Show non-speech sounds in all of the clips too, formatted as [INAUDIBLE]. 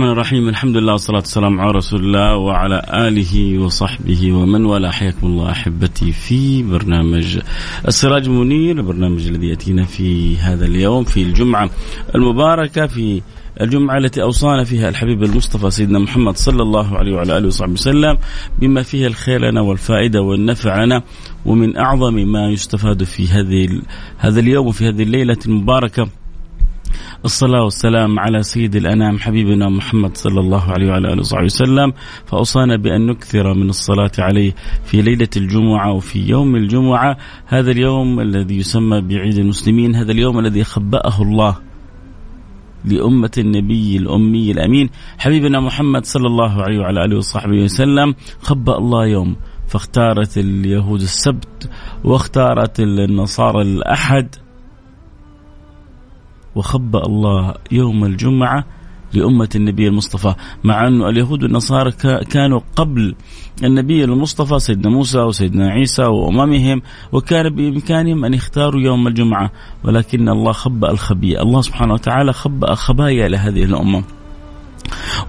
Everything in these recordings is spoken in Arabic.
الرحمن الرحيم. الحمد لله والصلاة والسلام على رسول الله وعلى آله وصحبه ومن والاه. حياكم الله أحبتي في برنامج السراج منير البرنامج الذي يأتينا في هذا اليوم في الجمعة المباركة في الجمعة التي أوصانا فيها الحبيب المصطفى سيدنا محمد صلى الله عليه وعلى آله وصحبه وسلم بما فيه الخير لنا والفائدة والنفع لنا ومن أعظم ما يستفاد في هذه هذا اليوم وفي هذه الليلة المباركة. الصلاة والسلام على سيد الأنام حبيبنا محمد صلى الله عليه وعلى آله وصحبه وسلم. فأوصانا بأن نكثر من الصلاة عليه في ليلة الجمعة وفي يوم الجمعة. هذا اليوم الذي يسمى بعيد المسلمين هذا اليوم الذي خبأه الله لأمة النبي الأمي الأمين حبيبنا محمد صلى الله عليه وعلى آله وصحبه وسلم. خبأ الله يوم فاختارت اليهود السبت واختارت النصارى الأحد. وخبأ الله يوم الجمعة لأمة النبي المصطفى. مع أن اليهود والنصارى كانوا قبل النبي المصطفى سيدنا موسى وسيدنا عيسى وأممهم وكان بإمكانهم أن يختاروا يوم الجمعة. ولكن الله خبأ الخبيئة. الله سبحانه وتعالى خبأ خبايا لهذه الأمة.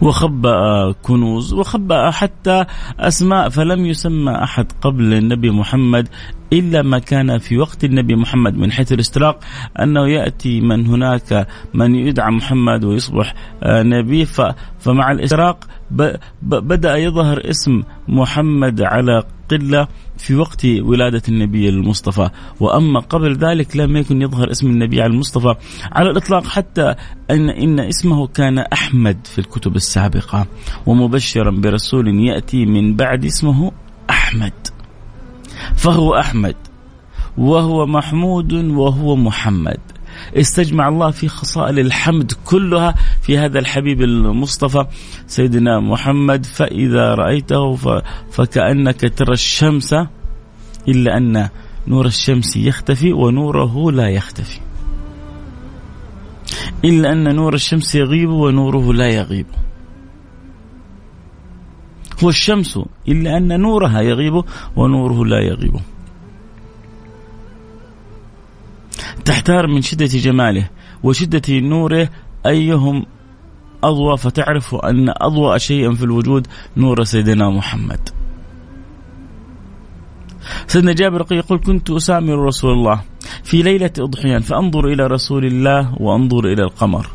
وخبأ كنوز وخبأ حتى أسماء فلم يسمى أحد قبل النبي محمد إلا ما كان في وقت النبي محمد من حيث الاستراق أنه يأتي من هناك من يدعى محمد ويصبح نبي. فمع الاستراق بدأ يظهر اسم محمد على قلة في وقت ولادة النبي المصطفى. وأما قبل ذلك لم يكن يظهر اسم النبي على المصطفى. على الإطلاق حتى أن إن اسمه كان أحمد في الكتب السابقة. ومبشرا برسول يأتي من بعد اسمه أحمد. فهو أحمد. وهو محمود وهو محمد. استجمع الله في خصائل الحمد كلها في هذا الحبيب المصطفى سيدنا محمد فإذا رأيته فكأنك ترى الشمس إلا أن نور الشمس يختفي ونوره لا يختفي. إلا أن نور الشمس يغيب ونوره لا يغيب. هو الشمس إلا أن نورها يغيب ونوره لا يغيب. تحتار من شدة جماله وشدة نوره أيهم أضوى؟ فتعرف أن أضوى شيئا في الوجود نور سيدنا محمد. سيدنا جابر يقول كنت أسامر رسول الله في ليلة أضحيان فأنظر إلى رسول الله وأنظر إلى القمر.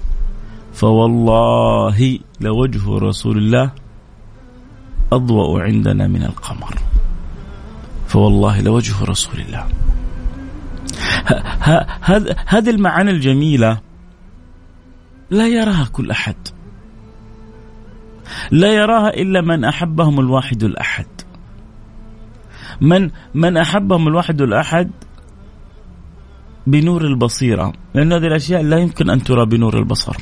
فوالله لوجه رسول الله أضوأ عندنا من القمر. فوالله لوجه رسول الله. هذه المعاني الجميلة لا يراها كل أحد. لا يراها إلا من أحبهم الواحد الأحد. من من أحبهم الواحد الأحد بنور البصيرة لأن هذه الأشياء لا يمكن أن ترى بنور البصر.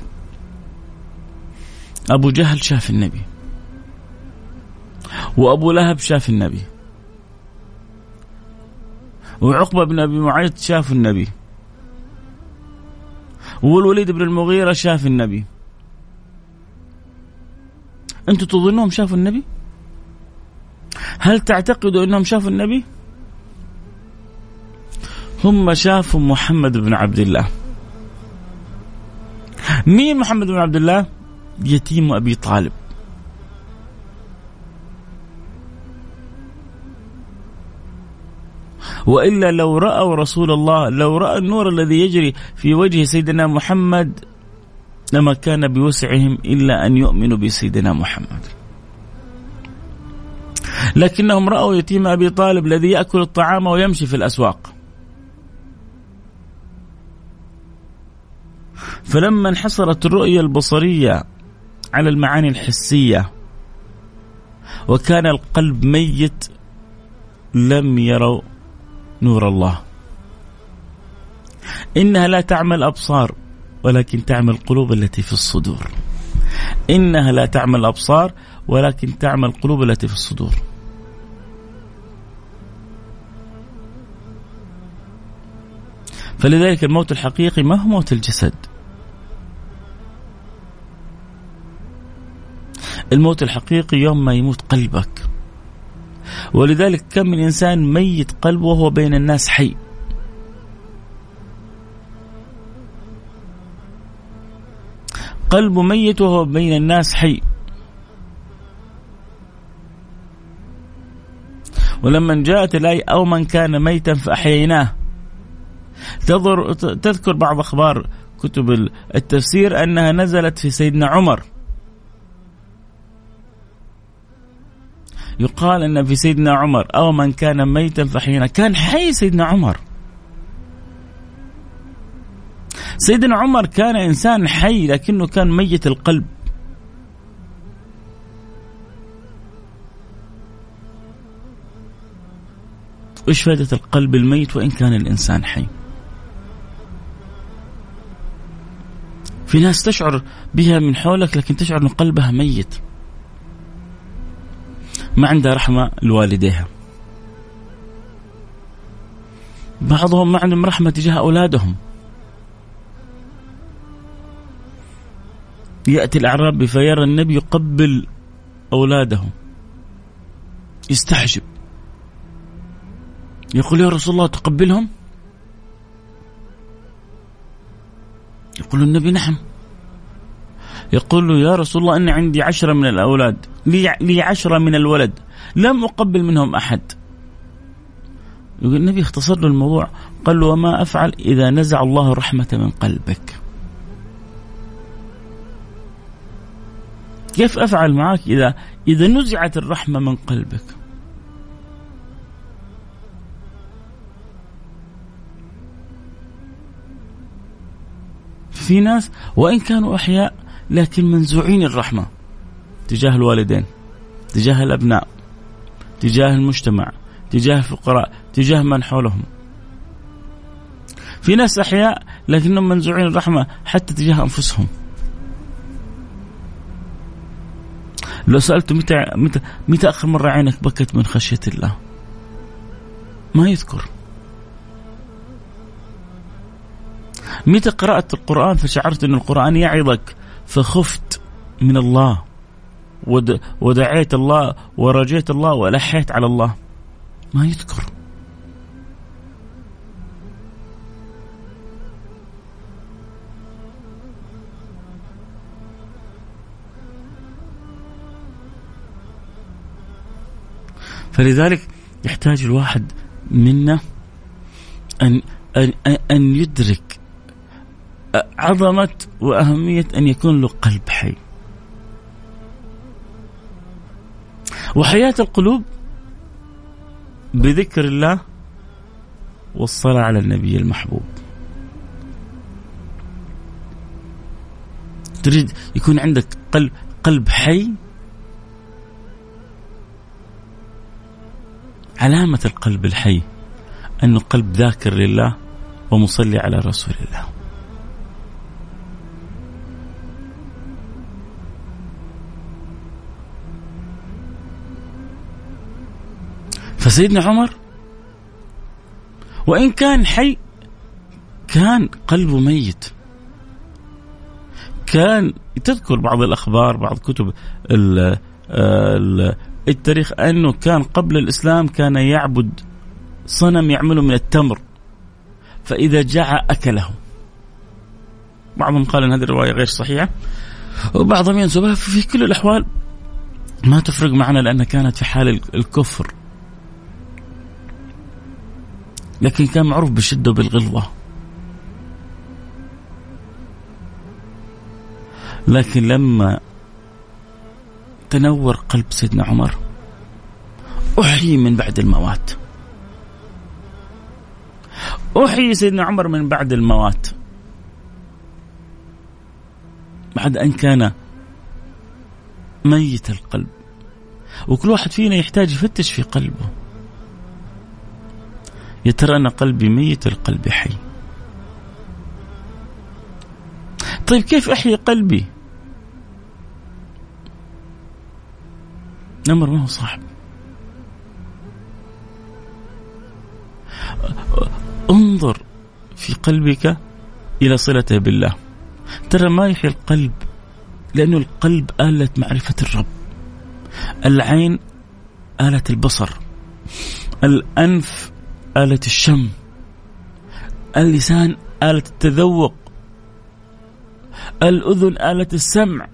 أبو جهل شاف النبي. وأبو لهب شاف النبي. وعقبة بن أبي معيط شاف النبي. والوليد بن المغيرة شاف النبي. أنتم تظنون شافوا النبي؟ هل تعتقدوا أنهم شافوا النبي؟ هم شافوا محمد بن عبد الله. مين محمد بن عبد الله؟ يتيم أبي طالب. وإلا لو رأوا رسول الله لو رأى النور الذي يجري في وجه سيدنا محمد لما كان بوسعهم إلا أن يؤمنوا بسيدنا محمد. لكنهم رأوا يتيم أبي طالب الذي يأكل الطعام ويمشي في الأسواق. فلما انحصرت الرؤية البصرية على المعاني الحسية وكان القلب ميت لم يروا نور الله. إنها لا تعمل أبصار ولكن تعمل القلوب التي في الصدور. إنها لا تعمل أبصار ولكن تعمل القلوب التي في الصدور. فلذلك الموت الحقيقي ما هو موت الجسد. الموت الحقيقي يوم ما يموت قلبك. ولذلك كم من إنسان ميت قلبه وهو بين الناس حي. قلبه ميت وهو بين الناس حي. ولما جاءت الآية أو من كان ميتا فأحييناه. تذكر بعض أخبار كتب التفسير أنها نزلت في سيدنا عمر. يقال إن في سيدنا عمر أو من كان ميتا فحينا. كان حي سيدنا عمر. سيدنا عمر كان إنسان حي لكنه كان ميت القلب. إيش فائدة القلب الميت وإن كان الإنسان حي؟ في ناس تشعر بها من حولك لكن تشعر إن قلبها ميت. ما عندها رحمة لوالديها. بعضهم ما عندهم رحمة تجاه أولادهم. يأتي الأعرابي فيرى النبي يقبل أولاده يستحجب. يقول يا رسول الله تقبلهم؟ يقول النبي نعم. يقول له يا رسول الله أني عندي عشرة من الأولاد لي, لي عشرة من الولد لم أقبل منهم أحد. يقول النبي اختصر له الموضوع قال له وما أفعل إذا نزع الله الرحمة من قلبك. كيف أفعل معك إذا إذا نزعت الرحمة من قلبك؟ في ناس وإن كانوا أحياء لكن منزوعين الرحمة تجاه الوالدين تجاه الأبناء تجاه المجتمع تجاه الفقراء تجاه من حولهم في ناس أحياء لكنهم منزوعين الرحمة حتى تجاه أنفسهم لو سألته متى متى متى آخر مرة عينك بكت من خشية الله؟ ما يذكر. متى قرأت القرآن فشعرت أن القرآن يعظك فخفت من الله. ودعيت الله ورجيت الله والحيت على الله. ما يذكر. فلذلك يحتاج الواحد منا أن أن أن يدرك عظمة وأهمية أن يكون له قلب حي. وحياة القلوب بذكر الله والصلاة على النبي المحبوب. تريد يكون عندك قلب قلب حي؟ علامة القلب الحي أنه قلب ذاكر لله ومصلي على رسول الله. فسيدنا عمر وإن كان حي كان قلبه ميت. كان تذكر بعض الأخبار بعض كتب التاريخ أنه كان قبل الإسلام كان يعبد صنم يعمله من التمر فإذا جاع أكله. بعضهم قال أن هذه الرواية غير صحيحة وبعضهم ينسبها في كل الأحوال. ما تفرق معنا لأنها كانت في حال الكفر. لكن كان معروف بالشدة وبالغلظة لكن لما تنور قلب سيدنا عمر أحيي من بعد الموات. أحيي سيدنا عمر من بعد الموات. بعد أن كان ميت القلب. وكل واحد فينا يحتاج يفتش في قلبه. يا ترى أنا قلبي ميت القلب حي؟ طيب كيف أحيي قلبي؟ الأمر ما هو صعب انظر في قلبك إلى صلته بالله. ترى ما يحيي القلب؟ لأنه القلب آلة معرفة الرب. العين آلة البصر. الأنف آلة الشم اللسان آلة التذوق الأذن آلة السمع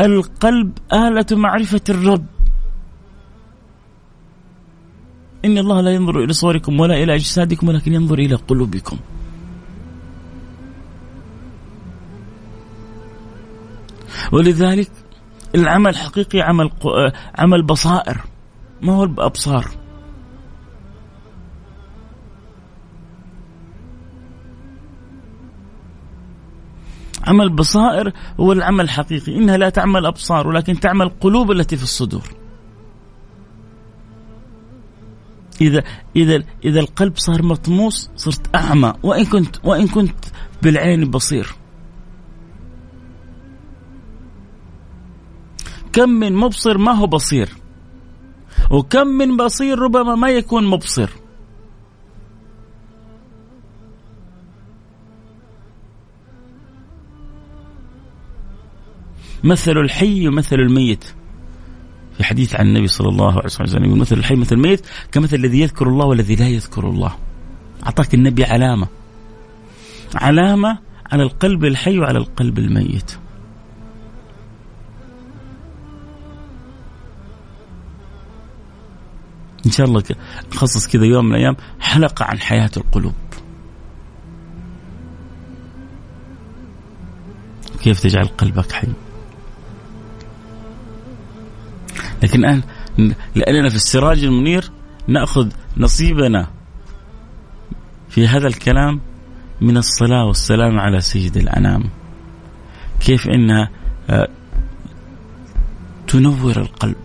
القلب آلة معرفة الرب. إن الله لا ينظر إلى صوركم ولا إلى أجسادكم ولكن ينظر إلى قلوبكم. ولذلك العمل حقيقي عمل عمل بصائر ما هو الأبصار؟ عمل بصائر هو العمل الحقيقي. إنها لا تعمل أبصار ولكن تعمل قلوب التي في الصدور. إذا إذا إذا القلب صار مطموس صرت أعمى. وإن كنت وإن كنت بالعين بصير. كم من مبصر ما هو بصير. وكم من بصير ربما ما يكون مبصر. مثل الحي ومثل الميت. في حديث عن النبي صلى الله عليه وسلم يقول مثل الحي مثل الميت كمثل الذي يذكر الله والذي لا يذكر الله. أعطاك النبي علامة. علامة على القلب الحي وعلى القلب الميت. إن شاء الله نخصص كذا يوم من الأيام حلقة عن حياة القلوب. كيف تجعل قلبك حي؟ لكن الآن لأننا في السراج المنير نأخذ نصيبنا في هذا الكلام من الصلاة والسلام على سيد الأنام. كيف إنها آه، تنور القلب.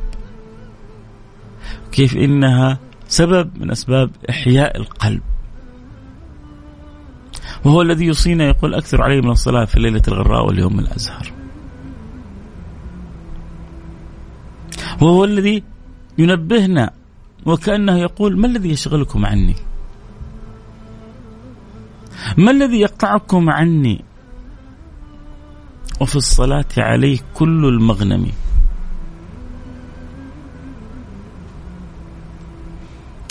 كيف إنها سبب من أسباب إحياء القلب. وهو الذي يوصينا يقول أكثر عليه من الصلاة في الليلة الغراء واليوم الأزهر. وهو الذي ينبهنا وكأنه يقول ما الذي يشغلكم عني؟ ما الذي يقطعكم عني؟ وفي الصلاة عليه كل المغنم.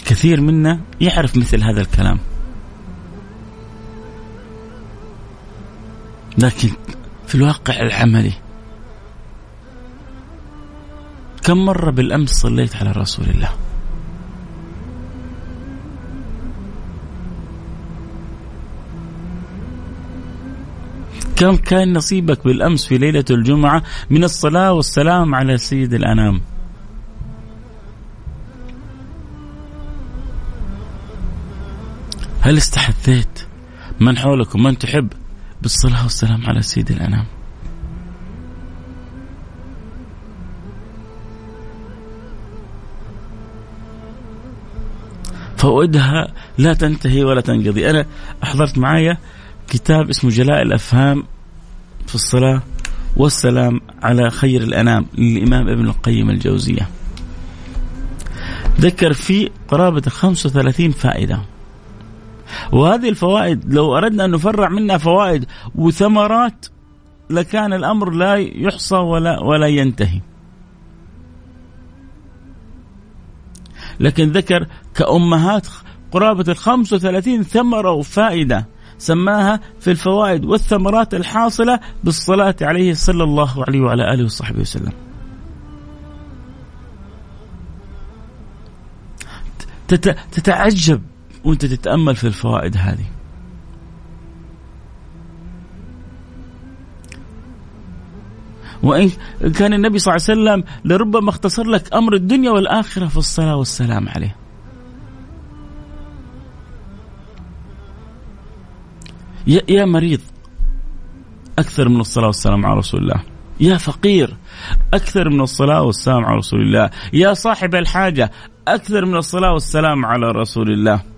كثير منا يعرف مثل هذا الكلام. لكن في الواقع العملي كم مرة بالأمس صليت على رسول الله؟ كم كان نصيبك بالأمس في ليلة الجمعة من الصلاة والسلام على سيد الأنام؟ هل استحثيت؟ من حولك ومن تحب بالصلاة والسلام على سيد الأنام. فوائدها لا تنتهي ولا تنقضي. أنا أحضرت معايا كتاب اسمه جلاء الأفهام في الصلاة والسلام على خير الأنام للإمام ابن القيم الجوزية. ذكر فيه قرابة 35 فائدة. وهذه الفوائد لو أردنا أن نفرع منها فوائد وثمرات لكان الأمر لا يحصى ولا ولا ينتهي. لكن ذكر كأمهات قرابة ال 35 ثمرة وفائدة سماها في الفوائد والثمرات الحاصلة بالصلاة عليه صلى الله عليه وعلى آله وصحبه وسلم. تتعجب وانت تتأمل في الفوائد هذه. وإن كان النبي صلى الله عليه وسلم لربما اختصر لك أمر الدنيا والآخرة في الصلاة والسلام عليه. يا مريض أكثر من الصلاة والسلام على رسول الله. يا فقير أكثر من الصلاة والسلام على رسول الله. يا صاحب الحاجة أكثر من الصلاة والسلام على رسول الله.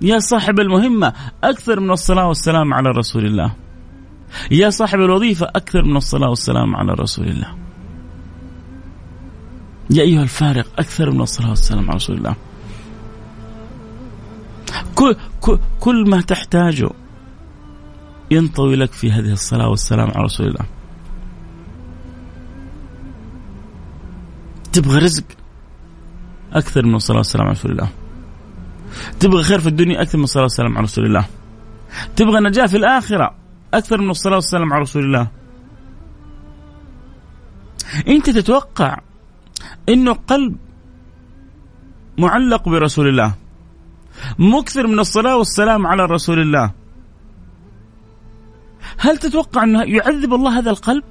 يا صاحب المهمة أكثر من الصلاة والسلام على رسول الله. يا صاحب الوظيفة أكثر من الصلاة والسلام على رسول الله. يا أيها الفارق أكثر من الصلاة والسلام على رسول الله. كل, كل, كل ما تحتاجه ينطوي لك في هذه الصلاة والسلام على رسول الله. تبغى رزق؟ أكثر من الصلاة والسلام على رسول الله. تبغى خير في الدنيا أكثر من الصلاة والسلام على رسول الله. تبغى نجاة في الآخرة أكثر من الصلاة والسلام على رسول الله. أنت تتوقع أنه قلب معلق برسول الله؟ مكثر من الصلاة والسلام على رسول الله. هل تتوقع أنه يعذب الله هذا القلب؟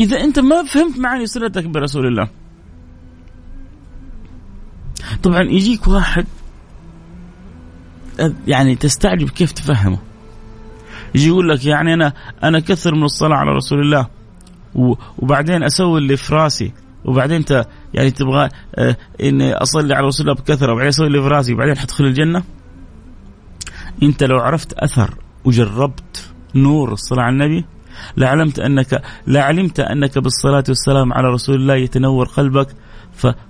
إذا أنت ما فهمت معاني صلتك برسول الله. طبعا يجيك واحد يعني تستعجب كيف تفهمه. يجي يقول لك يعني أنا أنا كثر من الصلاة على رسول الله وبعدين أسوي اللي في راسي وبعدين انت يعني تبغى آه إني أصلي على رسول الله بكثرة وبعدين أسوي اللي في راسي وبعدين حتدخل الجنة. أنت لو عرفت أثر وجربت نور الصلاة على النبي لعلمت انك لعلمت أنك بالصلاة والسلام على رسول الله يتنور قلبك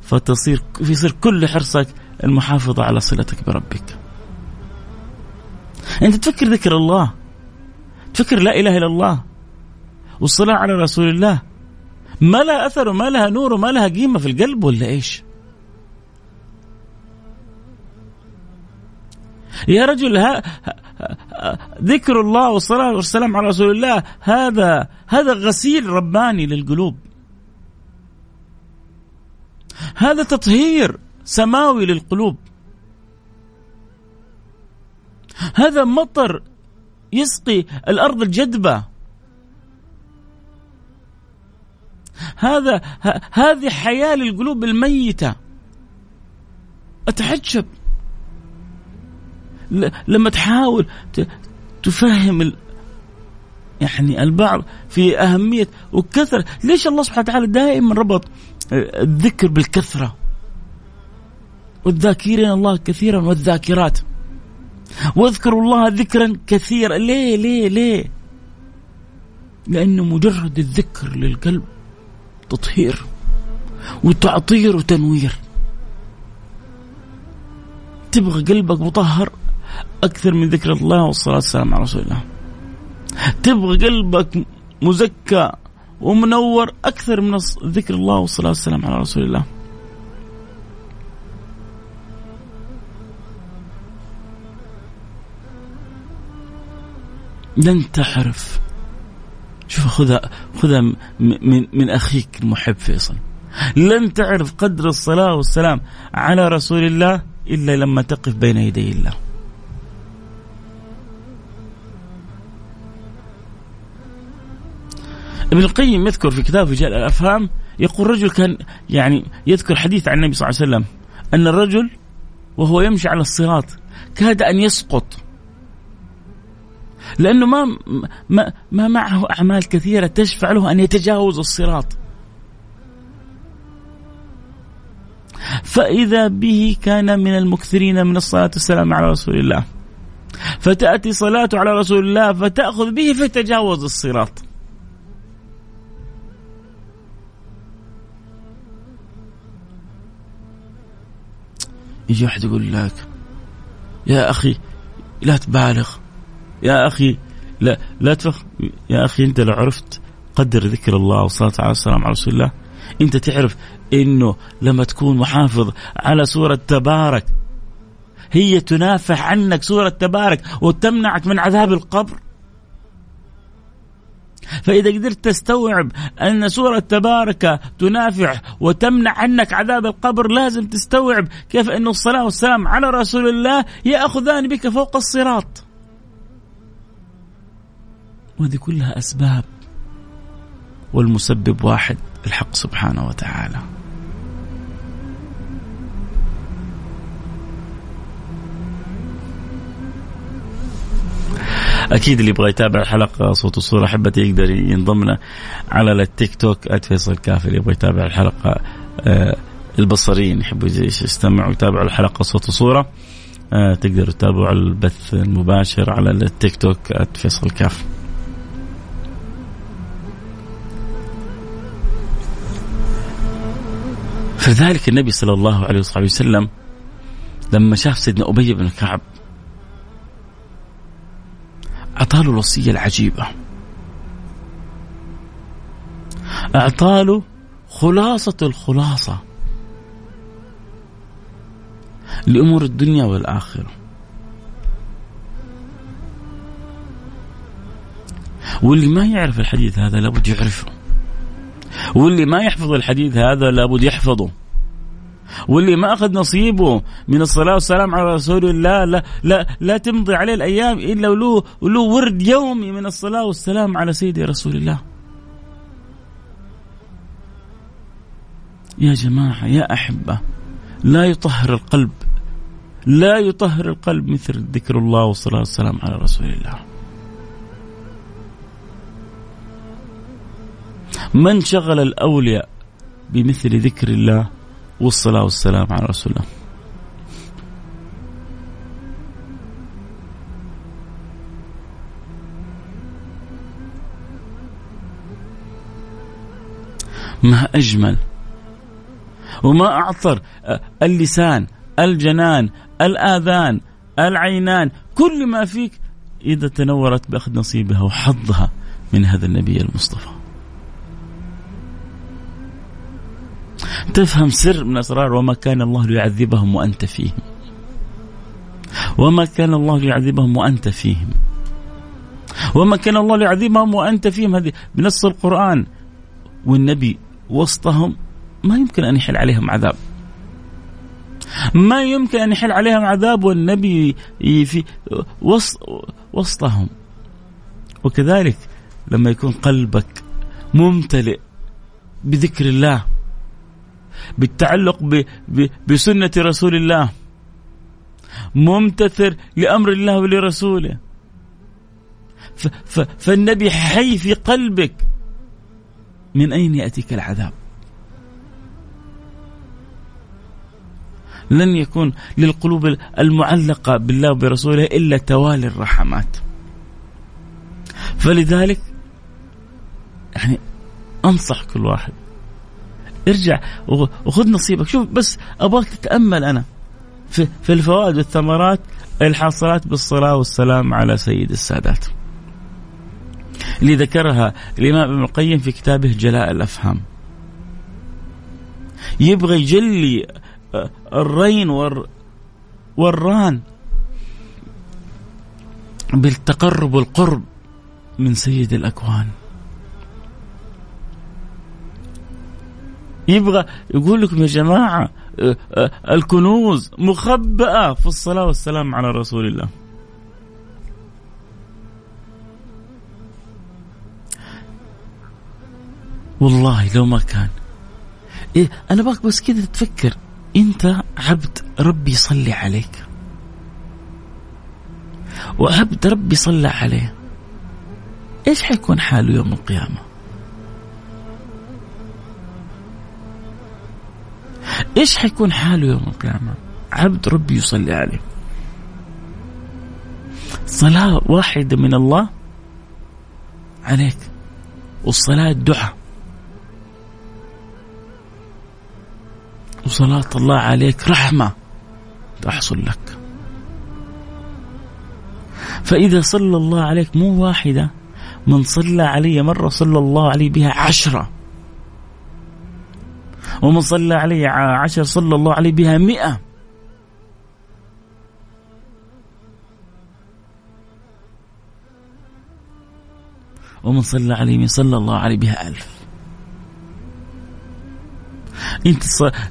فتصير يصير كل حرصك المحافظة على صلتك بربك. أنت تفكر ذكر الله تفكر لا إله إلا الله والصلاة على رسول الله ما لها أثر وما لها نور وما لها قيمة في القلب ولا إيش؟ يا رجل ها ذكر الله والصلاة والسلام على رسول الله. هذا هذا غسيل رباني للقلوب. هذا تطهير سماوي للقلوب. هذا مطر يسقي الأرض الجدبة. هذا هذه حياة للقلوب الميتة. أتعجب لما تحاول تفهم. يعني البعض في أهمية وكثرة. ليش الله سبحانه وتعالى دائما ربط الذكر بالكثرة؟ والذاكرين الله كثيرا والذاكرات. واذكروا الله ذكرا كثيرا. ليه ليه ليه؟ لأنه مجرد الذكر للقلب تطهير وتعطير وتنوير. تبغى قلبك مطهر أكثر من ذكر الله والصلاة والسلام على رسول الله. تبغى قلبك مزكى ومنور أكثر من ذكر الله والصلاة والسلام على رسول الله. لن تعرف شوف خذها خذها من من أخيك المحب فيصل. لن تعرف قدر الصلاة والسلام على رسول الله إلا لما تقف بين يدي الله. ابن القيم يذكر في كتاب رجال الأفهام يقول رجل كان يعني يذكر حديث عن النبي صلى الله عليه وسلم أن الرجل وهو يمشي على الصراط كاد أن يسقط. لأنه ما ما ما معه أعمال كثيرة تشفع له أن يتجاوز الصراط. فإذا به كان من المكثرين من الصلاة والسلام على رسول الله. فتأتي صلاته على رسول الله فتأخذ به فتجاوز الصراط. يجي واحد يقول لك يا أخي لا تبالغ يا أخي لا لا تفخ يا أخي أنت لو عرفت قدر ذكر الله والصلاة على السلام على رسول الله أنت تعرف أنه لما تكون محافظ على سورة تبارك هي تنافح عنك سورة تبارك وتمنعك من عذاب القبر؟ فإذا قدرت تستوعب أن سورة تبارك تنافع وتمنع عنك عذاب القبر لازم تستوعب كيف أن الصلاة والسلام على رسول الله يأخذان بك فوق الصراط. وهذه كلها أسباب والمسبب واحد الحق سبحانه وتعالى. أكيد اللي يبغى يتابع الحلقة صوت وصوره أحبتي يقدر ينضمنا على التيك توك @فيصل كافي اللي يبغى يتابع الحلقة آه، البصريين يحبوا يستمعوا ويتابعوا الحلقة صوت وصوره آه، تقدروا تتابعوا البث المباشر على التيك توك @فيصل كاف فذلك النبي صلى الله عليه وصحبه وسلم لما شاف سيدنا أبي بن كعب أعطاله الوصية العجيبة. أعطاله خلاصة الخلاصة لأمور الدنيا والآخرة. واللي ما يعرف الحديث هذا لابد يعرفه. واللي ما يحفظ الحديث هذا لابد يحفظه. واللي ما أخذ نصيبه من الصلاة والسلام على رسول الله لا لا لا تمضي عليه الأيام إلا وله له ورد يومي من الصلاة والسلام على سيدي رسول الله. يا جماعة يا أحبة لا يطهر القلب لا يطهر القلب مثل ذكر الله والصلاة والسلام على رسول الله. من شغل الأولياء بمثل ذكر الله والصلاة والسلام على رسول الله. ما أجمل وما أعطر اللسان الجنان الآذان العينان كل ما فيك إذا تنورت بأخذ نصيبها وحظها من هذا النبي المصطفى. تفهم سر من أسرار وما كان الله ليعذبهم وأنت فيهم. وما كان الله ليعذبهم وأنت فيهم. وما كان الله ليعذبهم وأنت فيهم. هذه بنص القرآن والنبي وسطهم ما يمكن أن يحل عليهم عذاب. ما يمكن أن يحل عليهم عذاب والنبي في وسط وسطهم. وكذلك لما يكون قلبك ممتلئ بذكر الله بالتعلق ب ب بسنة رسول الله. ممتثر لأمر الله ولرسوله. ف ف فالنبي حي في قلبك. من أين يأتيك العذاب؟ لن يكون للقلوب المعلقة بالله وبرسوله إلا توالي الرحمات. فلذلك يعني أنصح كل واحد ارجع وخذ نصيبك شوف بس أبغاك تتأمل أنا في, في الفوائد والثمرات الحاصلات بالصلاة والسلام على سيد السادات. اللي ذكرها الإمام ابن القيم في كتابه جلاء الأفهام. يبغى يجلي آه، الرين والر والران بالتقرب والقرب من سيد الأكوان. يبغى يقول لكم يا جماعة آه، آه، الكنوز مخبأة في الصلاة والسلام على رسول الله. والله لو ما كان. إيه أنا باك بس كذا تفكر أنت عبد ربي يصلي عليك. وعبد ربي صلى عليه. إيش حيكون حاله يوم القيامة؟ إيش حيكون حاله يوم القيامة؟ عبد ربي يصلي عليه. صلاة واحدة من الله عليك والصلاة دعاء وصلاة الله عليك رحمة تحصل لك. فإذا صلى الله عليك مو واحدة من صلى علي مرة صلى الله عليه بها عشرة. ومن صلى علي عشر صلى الله عليه بها مئة. ومن صلى عليه صلى الله عليه بها ألف. أنت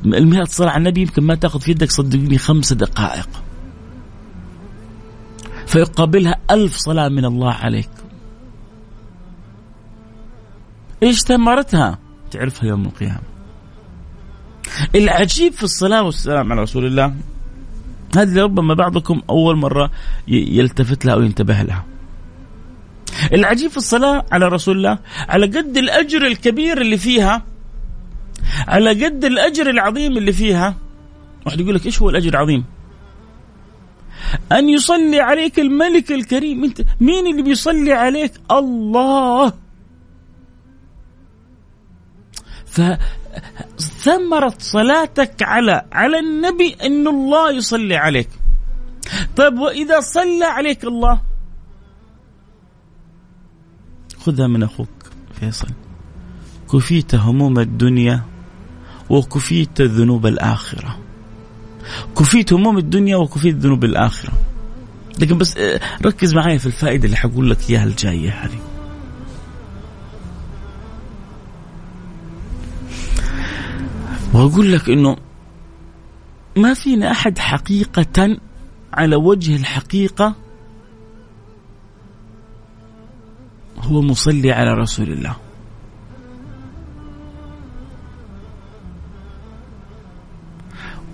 المئة صلاة على النبي يمكن ما تأخذ في يدك صدقني خمس دقائق. فيقابلها ألف صلاة من الله عليك. إيش ثمرتها؟ تعرفها يوم القيامة. العجيب في الصلاة والسلام على رسول الله هذه ربما بعضكم أول مرة يلتفت لها أو ينتبه لها. العجيب في الصلاة على رسول الله على قد الأجر الكبير اللي فيها على قد الأجر العظيم اللي فيها. واحد يقول لك إيش هو الأجر العظيم؟ أن يصلي عليك الملك الكريم. أنت مين اللي بيصلي عليك؟ الله. فثمرة صلاتك على على النبي أن الله يصلي عليك. طيب وإذا صلى عليك الله خذها من أخوك فيصل. كفيت هموم الدنيا وكفيت ذنوب الآخرة. كفيت هموم الدنيا وكفيت ذنوب الآخرة. لكن بس آه، ركز معي في الفائدة اللي حقول لك إياها الجاية هذه. وأقول لك إنه ما فينا أحد حقيقة على وجه الحقيقة هو مصلي على رسول الله.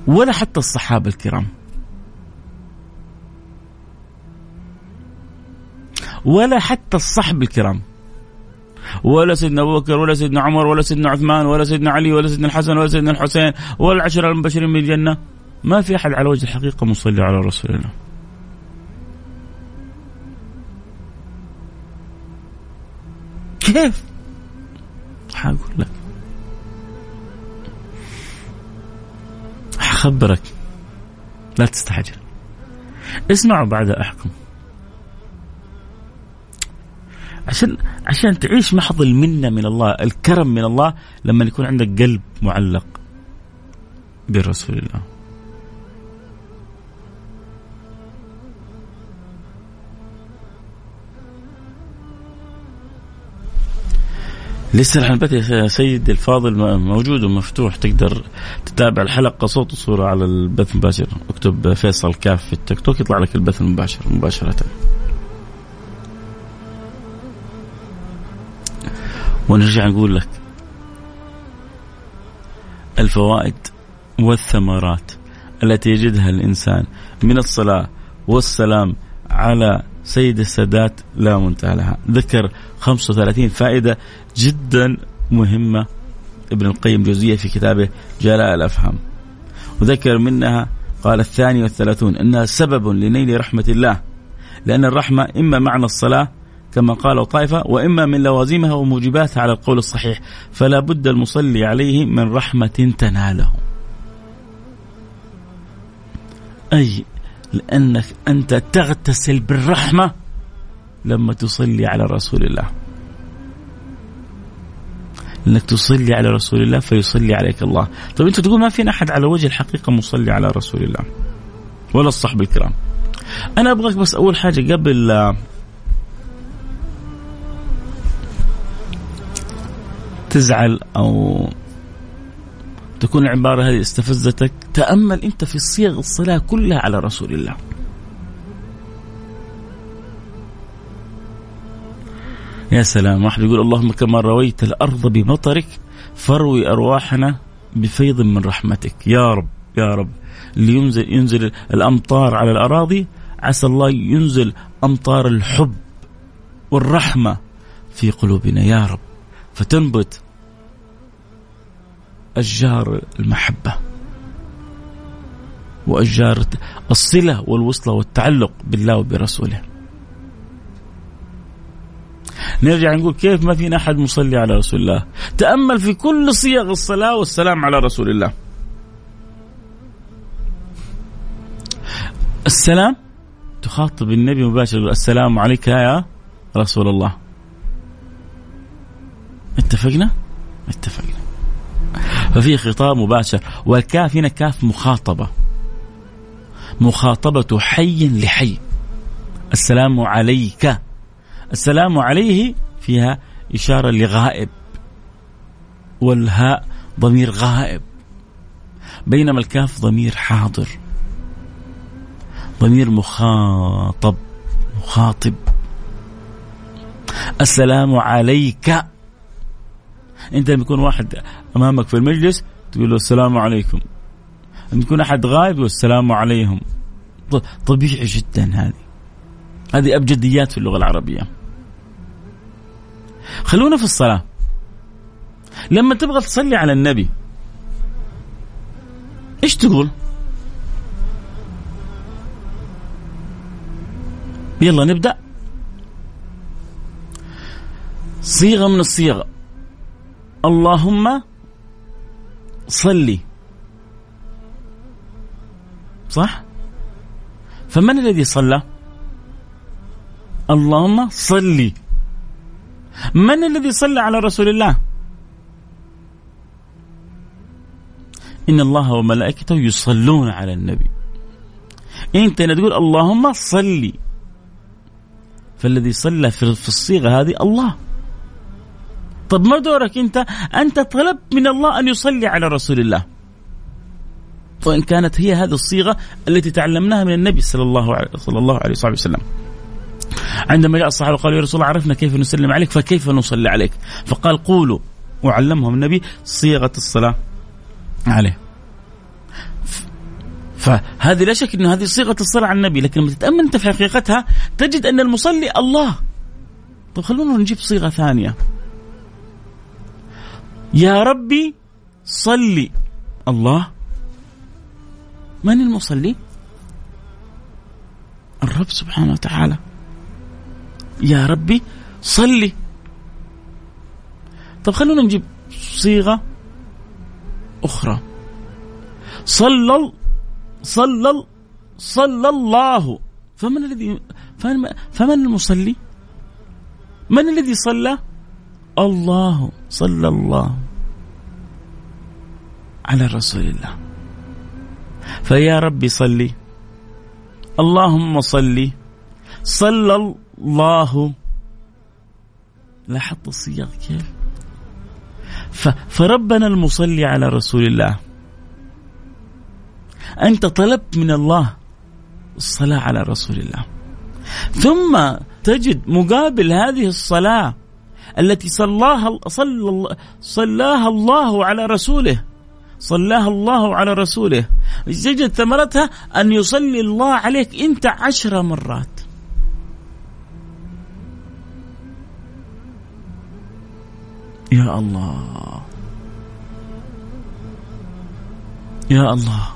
ولا حتى الصحابة الكرام. ولا حتى الصحب الكرام. ولا سيدنا أبو بكر ولا سيدنا عمر ولا سيدنا عثمان ولا سيدنا علي ولا سيدنا الحسن ولا سيدنا الحسين ولا العشره المبشرين بالجنة. ما في أحد على وجه الحقيقة مصلي على رسول الله كيف؟ حقول لك. حخبرك لا تستعجل. اسمعوا بعد أحكم. عشان عشان تعيش محض المنة من الله الكرم من الله لما يكون عندك قلب معلق برسول الله. لسه البث يا سيد الفاضل موجود ومفتوح تقدر تتابع الحلقة صوت وصورة على البث المباشر. اكتب فيصل كاف في التيك توك يطلع لك البث المباشر مباشرة. ونرجع نقول لك الفوائد والثمرات التي يجدها الإنسان من الصلاة والسلام على سيد السادات لا منتهى لها. ذكر 35 فائدة جدا مهمة ابن القيم جوزية في كتابه جلاء الأفهام. وذكر منها قال الثاني والثلاثون أنها سبب لنيل رحمة الله لأن الرحمة إما معنى الصلاة كما قال طائفة وإما من لوازمها وموجباتها على القول الصحيح فلا بد المصلي عليه من رحمة تناله. أي لأنك أنت تغتسل بالرحمة لما تصلي على رسول الله. انك تصلي على رسول الله فيصلي عليك الله. طيب أنت تقول ما فينا أحد على وجه الحقيقة مصلي على رسول الله؟ ولا الصحب الكرام؟ أنا أبغاك بس أول حاجة قبل تزعل أو تكون العبارة هذه استفزتك تأمل أنت في صيغ الصلاة كلها على رسول الله. يا سلام واحد يقول اللهم كما رويت الأرض بمطرك فروي أرواحنا بفيض من رحمتك. يا رب يا رب. اللي ينزل الأمطار على الأراضي عسى الله ينزل أمطار الحب والرحمة في قلوبنا. يا رب. فتنبت أشجار المحبة وأشجار الصلة والوصلة والتعلق بالله وبرسوله. نرجع نقول كيف ما فينا أحد مصلي على رسول الله؟ تأمل في كل صيغ الصلاة والسلام على رسول الله. السلام تخاطب النبي مباشرة السلام عليك يا رسول الله. اتفقنا؟ اتفقنا. ففي خطاب مباشر. والكاف هنا كاف مخاطبة. مخاطبة حي لحي. السلام عليك. السلام عليه فيها إشارة لغائب. والهاء ضمير غائب. بينما الكاف ضمير حاضر. ضمير مخاطب. مخاطب. السلام عليك. انت لما يكون واحد امامك في المجلس تقول له السلام عليكم. لما يكون أحد غايب يقول السلام عليهم. طبيعي جدا هذه. هذه أبجديات في اللغة العربية. خلونا في الصلاة. لما تبغى تصلي على النبي إيش تقول؟ يلا نبدأ. صيغة من الصيغ. اللهم صلي. صح؟ فمن الذي صلى؟ اللهم صلي. من الذي صلى على رسول الله؟ إن الله وملائكته يصلون على النبي. أنت تقول اللهم صلي. فالذي صلى في الصيغة هذه الله. طب ما دورك أنت؟ أنت طلبت من الله أن يصلي على رسول الله. وإن كانت هي هذه الصيغة التي تعلمناها من النبي صلى الله عليه صلى الله عليه وسلم. عندما جاء الصحابة قالوا يا رسول الله عرفنا كيف نسلم عليك فكيف نصلي عليك؟ فقال قولوا وعلمهم النبي صيغة الصلاة عليه. فهذه لا شك أن هذه صيغة الصلاة على النبي لكن لما تتأمل أنت في حقيقتها تجد أن المصلي الله. طب خلونا نجيب صيغة ثانية. يا ربي صلي. الله. من المصلي؟ الرب سبحانه وتعالى. يا ربي صلي. طب خلونا نجيب صيغة أخرى. صلى صلى صلى الله. فمن الذي فمن المصلي؟ من الذي صلى؟ الله صلى الله على رسول الله. فيا ربي صلي. اللهم صلي. صلى الله. لاحظت الصياغ كيف؟ فربنا المصلي على رسول الله. أنت طلبت من الله الصلاة على رسول الله. ثم تجد مقابل هذه الصلاة التي صلاها صلى صلاها الله على رسوله. صلاها الله على رسوله. تجد ثمرتها أن يصلي الله عليك أنت عشر مرات. يا الله. يا الله.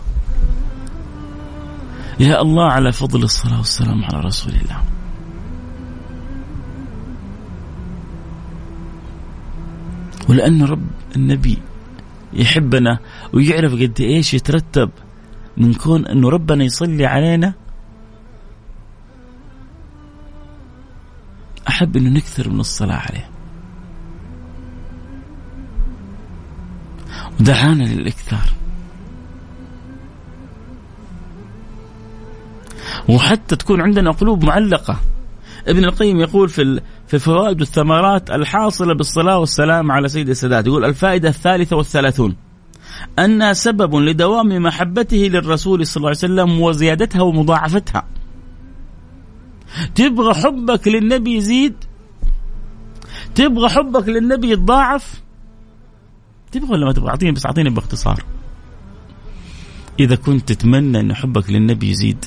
يا الله على فضل الصلاة والسلام على رسول الله. ولأن رب النبي يحبنا ويعرف قد إيش يترتب من كون انه ربنا يصلي علينا. أحب إنه نكثر من الصلاة عليه. ودعانا للإكثار. وحتى تكون عندنا قلوب معلقة. ابن القيم يقول في في الفوائد والثمرات الحاصلة بالصلاة والسلام على سيد السادات. يقول الفائدة الثالثة والثلاثون. أنها سبب لدوام محبته للرسول صلى الله عليه وسلم وزيادتها ومضاعفتها. تبغى حبك للنبي يزيد تبغى حبك للنبي يتضاعف تبغى ولا ما تبغى؟ أعطيني بس أعطيني باختصار. إذا كنت تتمنى أن حبك للنبي يزيد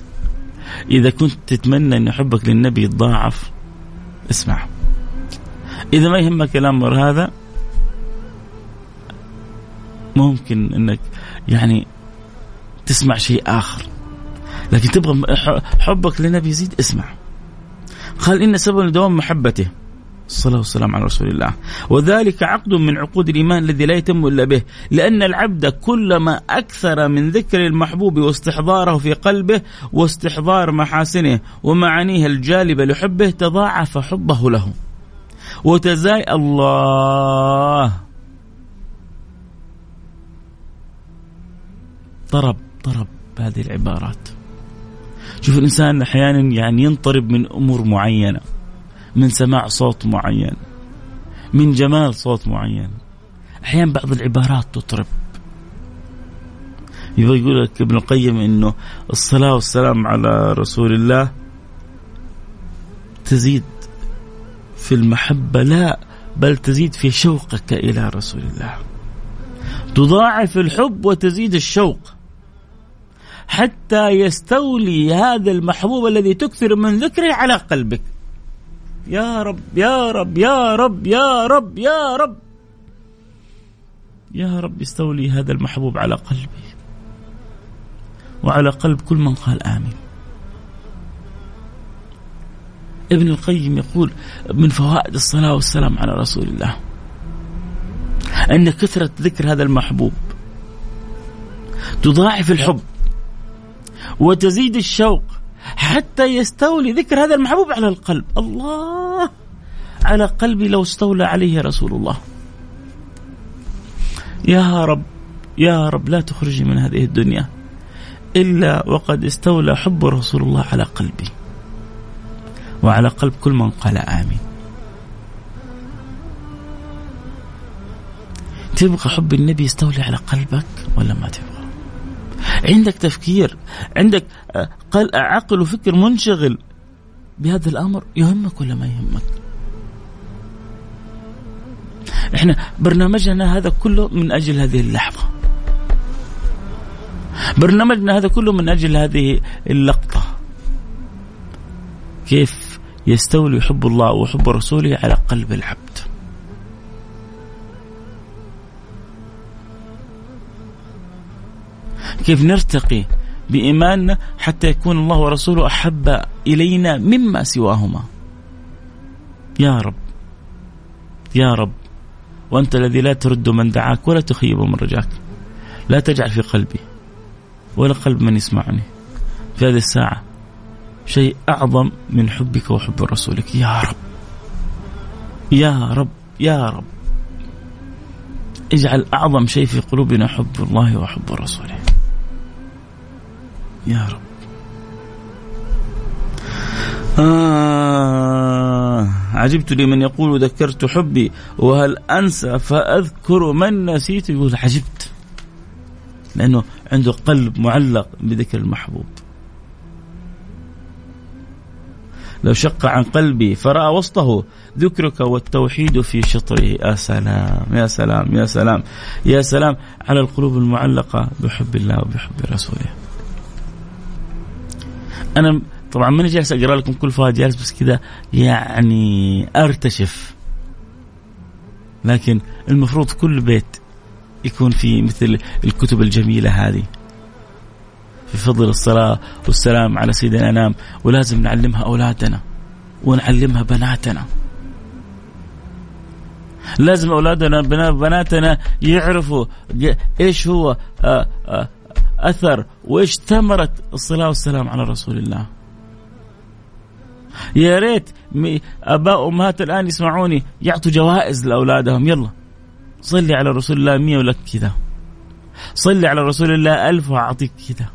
إذا كنت تتمنى أن حبك للنبي يتضاعف اسمع. إذا ما يهمك الأمر هذا ممكن أنك يعني تسمع شيء آخر. لكن تبغى حبك للنبي يزيد اسمع. قال إن سبب لدوام محبته. الصلاة والسلام على رسول الله. وذلك عقد من عقود الإيمان الذي لا يتم إلا به لأن العبد كلما أكثر من ذكر المحبوب واستحضاره في قلبه واستحضار محاسنه ومعانيه الجالبة لحبه تضاعف حبه له. وتزاي الله. طرب طرب هذه العبارات. شوف الإنسان أحيانا يعني ينطرب من أمور معينة. من سماع صوت معين من جمال صوت معين. أحيانا بعض العبارات تطرب. يبغى يقول لك ابن القيم إنه الصلاة والسلام على رسول الله تزيد في المحبة لا بل تزيد في شوقك إلى رسول الله. تضاعف الحب وتزيد الشوق. حتى يستولي هذا المحبوب الذي تكثر من ذكره على قلبك. يا رب يا رب يا رب يا رب يا رب. يا رب استولي هذا المحبوب على قلبي وعلى قلب كل من قال آمين. ابن القيم يقول من فوائد الصلاة والسلام على رسول الله أن كثرة ذكر هذا المحبوب تضاعف الحب وتزيد الشوق حتى يستولي ذكر هذا المحبوب على القلب. الله! على قلبي لو استولى عليه رسول الله. يا رب يا رب لا تخرجني من هذه الدنيا إلا وقد استولى حب رسول الله على قلبي. وعلى قلب كل من قال آمين. تبغى حب النبي يستولي على قلبك ولا ما تبغى عندك تفكير عندك آه، عقل وفكر منشغل بهذا الأمر يهمك ولا ما يهمك؟ إحنا برنامجنا هذا كله من أجل هذه اللحظة. برنامجنا هذا كله من أجل هذه اللقطة. كيف يستولي حب الله وحب رسوله على قلب العبد. كيف نرتقي بإيماننا حتى يكون الله ورسوله أحب إلينا مما سواهما. يا رب يا رب وأنت الذي لا ترد من دعاك ولا تخيب من رجاك. لا تجعل في قلبي ولا قلب من يسمعني في هذه الساعة شيء أعظم من حبك وحب رسولك. يا رب يا رب يا رب اجعل أعظم شيء في قلوبنا حب الله وحب رسوله. يا رب. آه عجبت لمن يقول ذكرت حبي وهل أنسى فأذكر من نسيت يقول عجبت. لأنه عنده قلب معلق بذكر المحبوب. لو شق عن قلبي فرأى وسطه ذكرك والتوحيد في شطره يا سلام يا سلام يا سلام يا سلام على القلوب المعلقة بحب الله وبحب رسوله. أنا طبعا ماني جالس أقرأ لكم كل فوائد جالس بس كذا يعني أرتشف. لكن المفروض كل بيت يكون في مثل الكتب الجميلة هذه. في فضل الصلاة والسلام على سيدنا الأنام ولازم نعلمها أولادنا ونعلمها بناتنا. لازم أولادنا بناتنا يعرفوا إيش هو آه، آه، أثر وايش ثمره الصلاة والسلام على رسول الله. يا ريت اباء وامهات الآن يسمعوني يعطوا جوائز لأولادهم. يلا. صلي على رسول الله مية ولك كذا. صلي على رسول الله ألف وأعطيك كذا.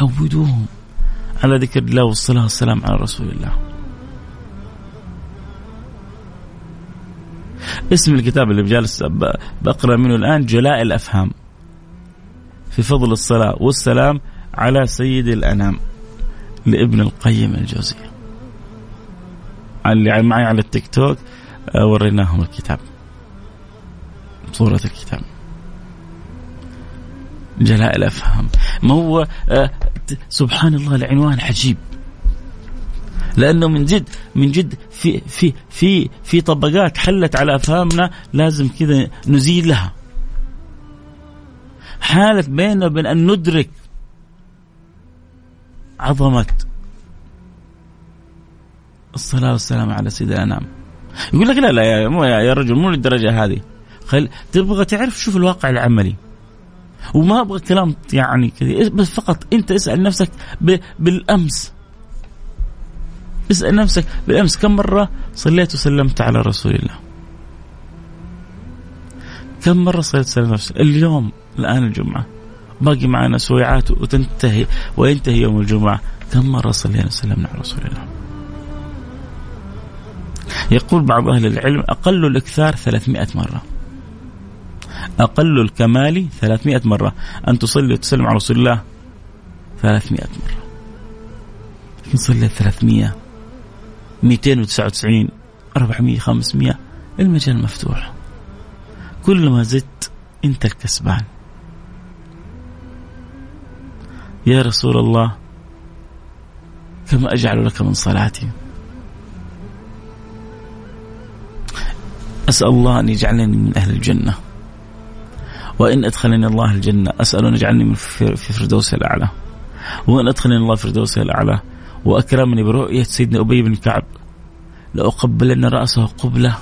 عودوهم على ذكر الله والصلاة والسلام على رسول الله. اسم الكتاب اللي بجالس بقرأ منه الآن جلاء الأفهام. في فضل الصلاة والسلام على سيد الأنام لابن القيم الجوزي. اللي معي على التيك توك آه، وريناهم الكتاب. صورة الكتاب. جلاء الأفهام. ما هو آه، سبحان الله العنوان عجيب. لأنه من جد من جد في في في في طبقات حلت على أفهامنا لازم كذا نزيلها حالة بيننا وبين أن ندرك عظمة الصلاة والسلام على سيد الأنام يقول لك لا لا يا, يا رجل مو للدرجة هذه. خل... تبغى تعرف شوف الواقع العملي. وما أبغى كلام يعني كذا بس فقط أنت اسأل نفسك. بالأمس. اسأل نفسك بالامس كم مرة صليت وسلمت على رسول الله؟ كم مرة صليت وسلمت نفسك؟ اليوم الآن الجمعة. باقي معنا سويعات وتنتهي وينتهي يوم الجمعة. كم مرة صلينا وسلمنا على رسول الله؟ يقول بعض أهل العلم أقل الإكثار 300 مرة. أقل الكمال 300 مرة. أن تصلي وتسلم على رسول الله 300 مرة. لكن صليت 300 299 400 500 المجال مفتوح. كل ما زدت أنت الكسبان. يا رسول الله كما أجعل لك من صلاتي؟ أسأل الله أن يجعلني من أهل الجنة. وإن أدخلني الله الجنة أسأل أن يجعلني في فردوس الأعلى. وإن أدخلني الله فردوس الأعلى وأكرمني برؤية سيدنا أبي بن كعب. لأقبلن رأسه قبلة.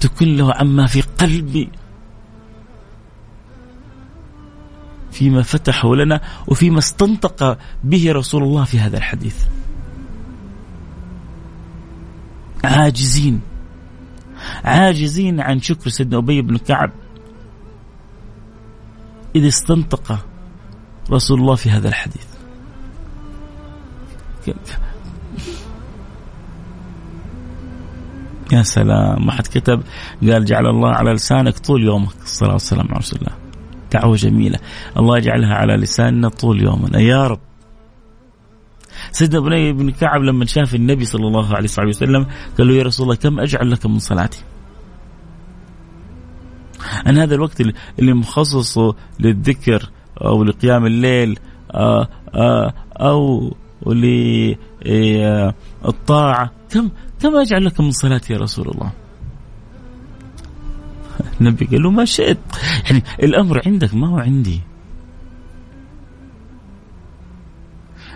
تكن له عما في قلبي. فيما فتحه لنا وفيما استنطق به رسول الله في هذا الحديث. عاجزين. عاجزين عن شكر سيدنا أبي بن كعب. اذا استنطق رسول الله في هذا الحديث. يا سلام ما حد كتب قال جعل الله على لسانك طول يومك. الصلاة والسلام على رسول الله. دعوة جميلة. الله يجعلها على لساننا طول يومنا. يا رب. سيدنا ابني بن كعب لما شاف النبي صلى الله عليه وسلم قال له يا رسول الله كم أجعل لك من صلاتي؟ أنا هذا الوقت اللي مخصص للذكر أو لقيام الليل آه، آه، أو للطاعة كم كم أجعل لك من صلاتي يا رسول الله؟ [LAUGHS] النبي قال له ما شئت. يعني الأمر عندك ما هو عندي.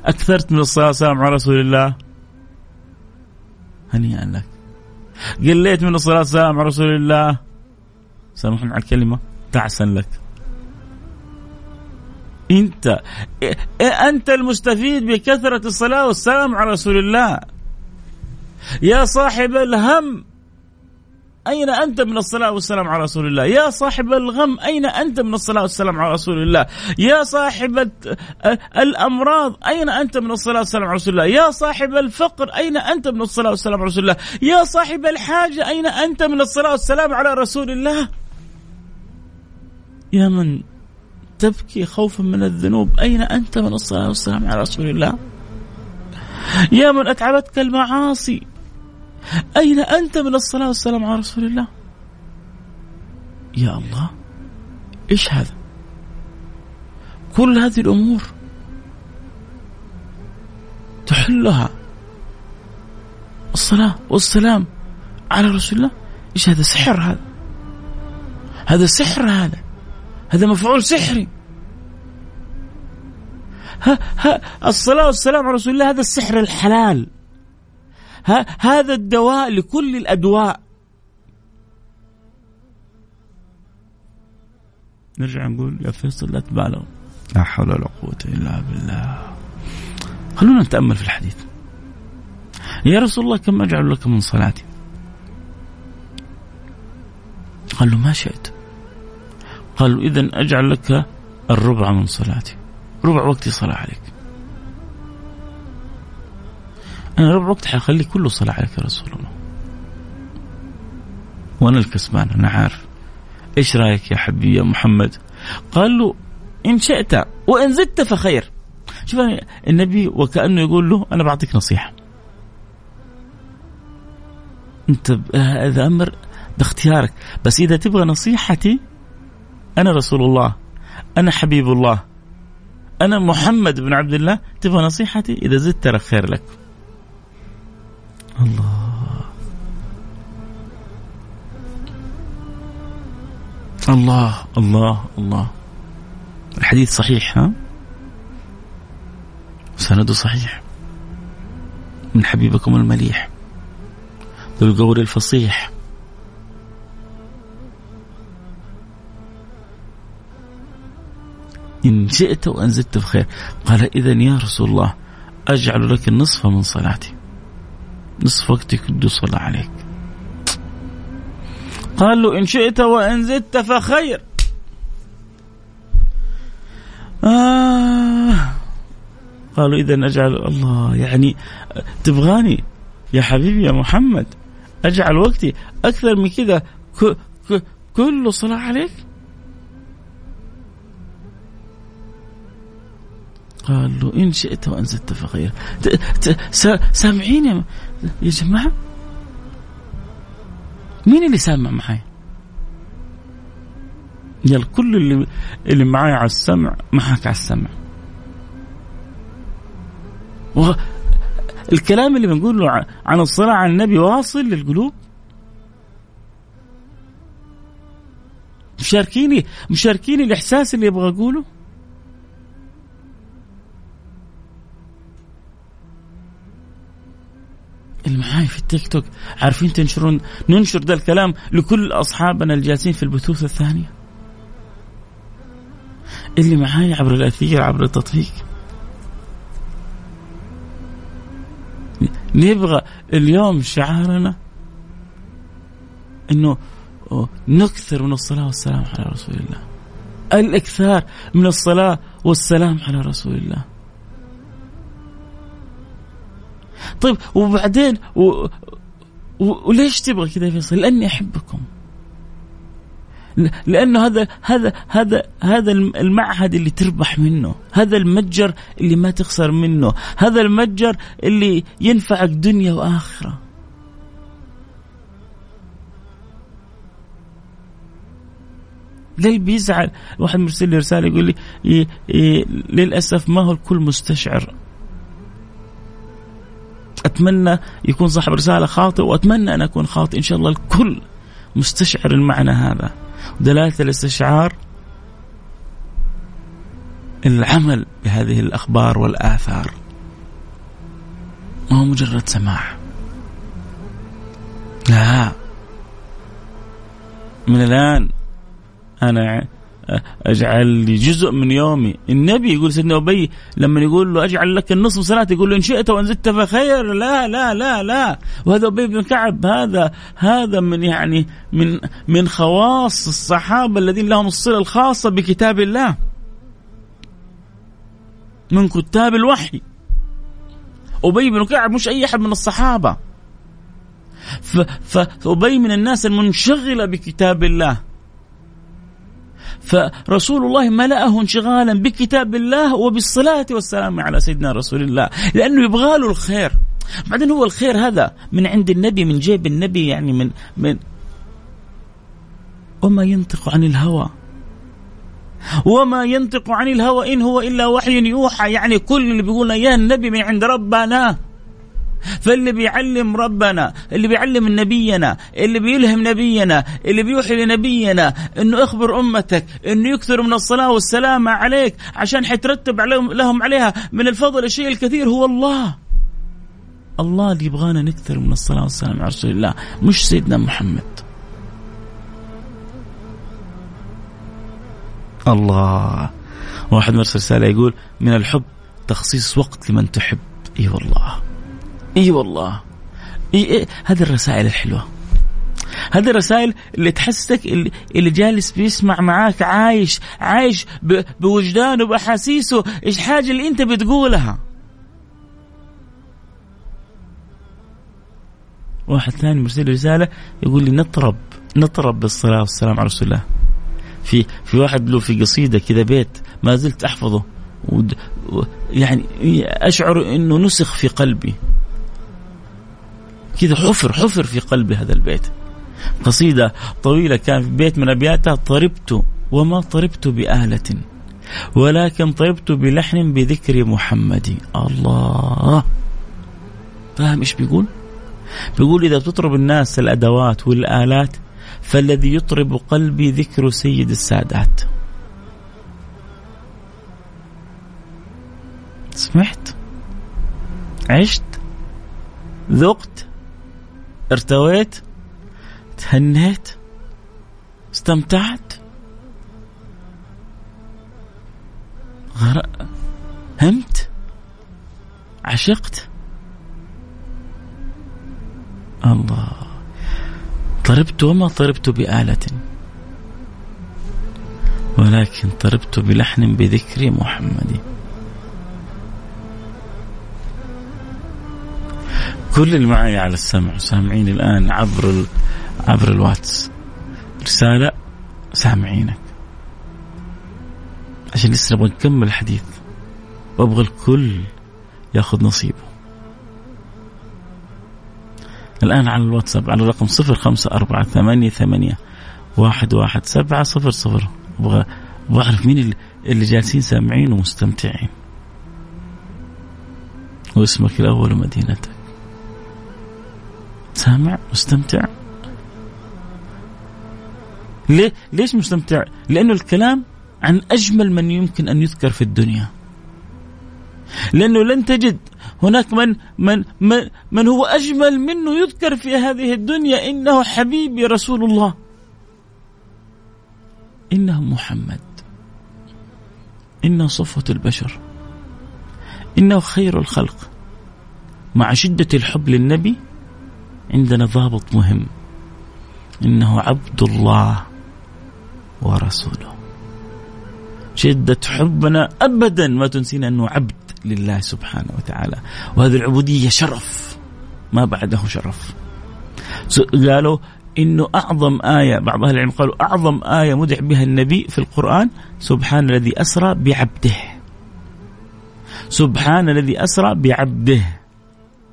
أكثرت من الصلاة والسلام على رسول الله؟ هنيئا لك. قليت من الصلاة والسلام على رسول الله؟ سامحني على الكلمة. تعسا لك. انت. انت المستفيد بكثرة الصلاة والسلام على رسول الله؟ يا صاحب الهم أين أنت من الصلاة والسلام على رسول الله؟ يا صاحب الغم أين أنت من الصلاة والسلام على رسول الله؟ يا صاحب الأمراض أين أنت من الصلاة والسلام على رسول الله؟ يا صاحب الفقر أين أنت من الصلاة والسلام على رسول الله؟ يا صاحب الحاجة أين أنت من الصلاة والسلام على رسول الله؟ يا من تبكي خوفا من الذنوب. أين أنت من الصلاة والسلام على رسول الله؟ يا من أتعبتك المعاصي. أين أنت من الصلاة والسلام على رسول الله؟ يا الله إيش هذا؟ كل هذه الأمور تحلها. الصلاة والسلام على رسول الله. إيش هذا سحر هذا؟ هذا سحر هذا. هذا مفعول سحري. ها ها الصلاة والسلام على رسول الله هذا السحر الحلال. هذا الدواء لكل الأدواء. نرجع نقول يا فيصل لا تبالغ. لا حول ولا قوة إلا بالله. خلونا نتأمل في الحديث. يا رسول الله كم أجعل لك من صلاتي؟ قال له ما شئت. قال له إذا أجعل لك الربع من صلاتي. ربع وقتي صلاة عليك. أنا ربع وقت حخلي كله صلاة عليك يا رسول الله. وأنا الكسبان أنا عارف. إيش رأيك يا حبيبي يا محمد؟ قال له إن شئت وإن زدت فخير. شوف النبي وكأنه يقول له أنا بعطيك نصيحة. أنت هذا أمر باختيارك. بس إذا تبغى نصيحتي أنا رسول الله. أنا حبيب الله. أنا محمد بن عبد الله. تبغى نصيحتي؟ إذا زدت ترى خير لك. الله. الله. الله. الله. الحديث صحيح ها؟ سنده صحيح. من حبيبكم المليح. ذو القول الفصيح. إن شئت وأن زدت بخير. قال إذا يا رسول الله أجعل لك النصف من صلاتي. نصف وقتي كله صلاة عليك. قال له إن شئت وإن زدت فخير. آه. قالوا إذا أجعل الله يعني تبغاني يا حبيبي يا محمد أجعل وقتي أكثر من كذا. كله صلاة عليك؟ قال له إن شئت وإن زدت فخير سامعين يا, يا جماعة؟ مين اللي سامع معي يلا كل اللي اللي معاي على السمع معك على السمع. الكلام اللي بنقوله عن الصلاة على النبي واصل للقلوب؟ مشاركيني مشاركيني الإحساس اللي أبغى أقوله اللي معاي في التيك توك عارفين تنشرون ننشر ذا الكلام لكل أصحابنا الجالسين في البثوث الثانية اللي معاي عبر الأثير عبر التطبيق نبغى اليوم شعارنا إنه نكثر من الصلاة والسلام على رسول الله. الأكثار من الصلاة والسلام على رسول الله. طيب وبعدين و... و... وليش تبغى كذا فيصل؟ لأني أحبكم. لأنه هذا هذا هذا هذا المعهد اللي تربح منه، هذا المتجر اللي ما تخسر منه، هذا المتجر اللي ينفعك دنيا وآخرة. ليه بيزعل واحد مرسل لي رسالة يقول لي إيه إيه للأسف ما هو الكل مستشعر أتمنى يكون صاحب رسالة خاطئ وأتمنى أن أكون خاطئ إن شاء الله الكل مستشعر المعنى هذا. دلالة الاستشعار العمل بهذه الأخبار والآثار. ما هو مجرد سماع. لا. من الآن أنا أجعل جزء من يومي. النبي يقول سيدنا أبي لما يقول له أجعل لك النصف صلاه يقول له إن شئت وإن زدت فخير. لا لا لا لا. وهذا أبي بن كعب هذا هذا من يعني من من خواص الصحابة الذين لهم الصلة الخاصة بكتاب الله. من كتاب الوحي. أبي بن كعب مش أي أحد من الصحابة. فأبي من الناس المنشغلة بكتاب الله. فرسول الله ملأه انشغالا بكتاب الله وبالصلاة والسلام على سيدنا رسول الله. لأنه يبغى له الخير بعدين هو الخير هذا من عند النبي من جيب النبي يعني من من وما ينطق عن الهوى. وما ينطق عن الهوى إن هو إلا وحي يوحى. يعني كل اللي بيقولنا يا النبي من عند ربنا. فاللي بيعلم ربنا اللي بيعلم نبينا اللي بيلهم نبينا اللي بيوحي لنبينا إنه اخبر أمتك إنه يكثر من الصلاة والسلام عليك عشان حيترتب عليهم لهم عليها من الفضل الشيء الكثير هو الله. الله اللي يبغانا نكثر من الصلاة والسلام على رسول الله مش سيدنا محمد. الله. واحد مرسل رسالة يقول من الحب تخصيص وقت لمن تحب. إي والله. إي والله. إيه إيه هذه الرسائل الحلوة. هذه الرسائل اللي تحسسك اللي, اللي جالس بيسمع معاك عايش عايش بوجدانه باحاسيسه إيش حاجة اللي أنت بتقولها؟ واحد ثاني مرسل رسالة يقول لي نطرب نطرب بالصلاة والسلام على رسول الله. في في واحد له في قصيدة كذا بيت ما زلت أحفظه. يعني أشعر إنه نسخ في قلبي. كذا حفر حفر في قلب هذا البيت. قصيدة طويلة كان في بيت من أبياتها طربت وما طربت بآلة ولكن طربت بلحن بذكر محمد. الله. فاهم إيش بيقول؟ بيقول إذا تطرب الناس الأدوات والآلات فالذي يطرب قلبي ذكر سيد السادات. سمعت؟ عشت؟ ذقت؟ ارتويت تهنيت استمتعت. همت عشقت. الله. طربت وما طربت بآلة. ولكن طربت بلحن بذكر محمد. كل اللي معي على السمع سامعين الآن عبر ال... عبر الواتس. رسالة سامعينك. عشان لسه نبغى نكمل الحديث. وأبغى الكل ياخذ نصيبه. الآن على الواتساب على الرقم صفر خمسة أربعة ثمانية ثمانية واحد واحد سبعة صفر صفر. أبغى أبغى أعرف مين اللي, اللي جالسين سامعين ومستمتعين. واسمك الأول ومدينتك. سامع مستمتع. ليه؟ ليش مستمتع؟ لأنه الكلام عن أجمل من يمكن أن يذكر في الدنيا. لأنه لن تجد هناك من من من, من هو أجمل منه يذكر في هذه الدنيا إنه حبيبي رسول الله. إنه محمد. إنه صفوة البشر. إنه خير الخلق. مع شدة الحب للنبي عندنا ضابط مهم إنه عبد الله ورسوله. شدة حبنا أبدا ما تنسينا أنه عبد لله سبحانه وتعالى. وهذه العبودية شرف ما بعده شرف. قالوا إنه أعظم آية بعض أهل العلم قالوا أعظم آية مدح بها النبي في القرآن سبحان الذي أسرى بعبده. سبحان الذي أسرى بعبده.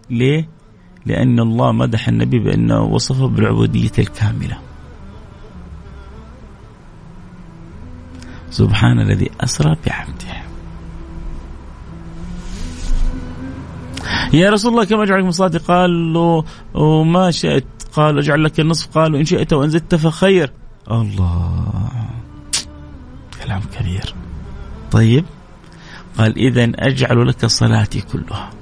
ليه؟ لأن الله مدح النبي بانه وصفه بالعبودية الكاملة. سبحان الذي أسرى بعبده. يا رسول الله كم اجعلك مصادق قال له وما شئت. قال أجعل لك النصف. قال وان شئت وإن زدت فخير. الله. كلام كبير. طيب. قال اذا أجعل لك صلاتي كلها.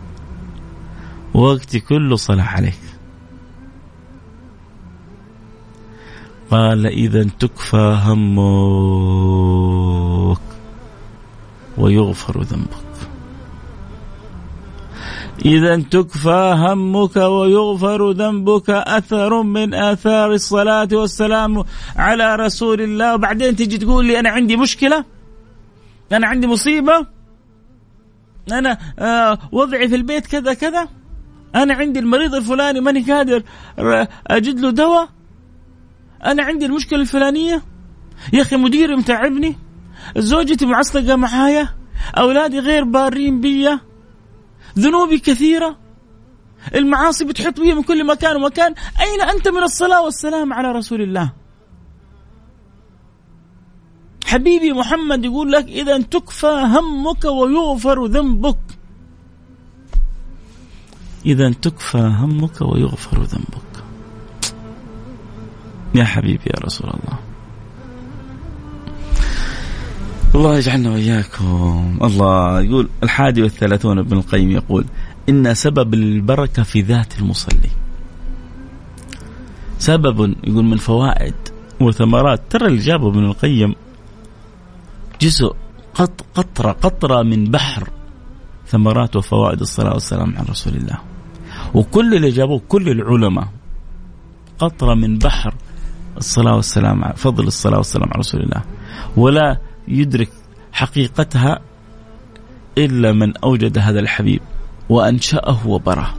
وقتي كله صلاه عليك. قال اذا تكفى همك ويغفر ذنبك. إذا تكفى همك ويغفر ذنبك أثر من آثار الصلاة والسلام على رسول الله. وبعدين تجي تقول لي أنا عندي مشكلة؟ أنا عندي مصيبة؟ أنا آه وضعي في البيت كذا كذا؟ أنا عندي المريض الفلاني ماني قادر أجد له دواء؟ أنا عندي المشكلة الفلانية؟ يا أخي مديري متعبني زوجتي معصلقة معايا أولادي غير بارين بيا ذنوبي كثيرة المعاصي بتحط بي من كل مكان ومكان. أين أنت من الصلاة والسلام على رسول الله؟ حبيبي محمد يقول لك إذا تكفى همك ويغفر ذنبك. إذا تكفى همك ويغفر ذنبك. يا حبيبي يا رسول الله. الله يجعلنا وإياكم. الله يقول الحادي والثلاثون ابن القيم يقول إن سبب البركة في ذات المصلي. سبب يقول من فوائد وثمرات. ترى اللي جابه ابن القيم جزء قط قطرة قطرة من بحر. ثمرات وفوائد الصلاة والسلام على رسول الله. وكل اللي جابوه كل العلماء قطرة من بحر الصلاة والسلام فضل الصلاة والسلام على رسول الله. ولا يدرك حقيقتها إلا من أوجد هذا الحبيب وأنشأه وبرأه.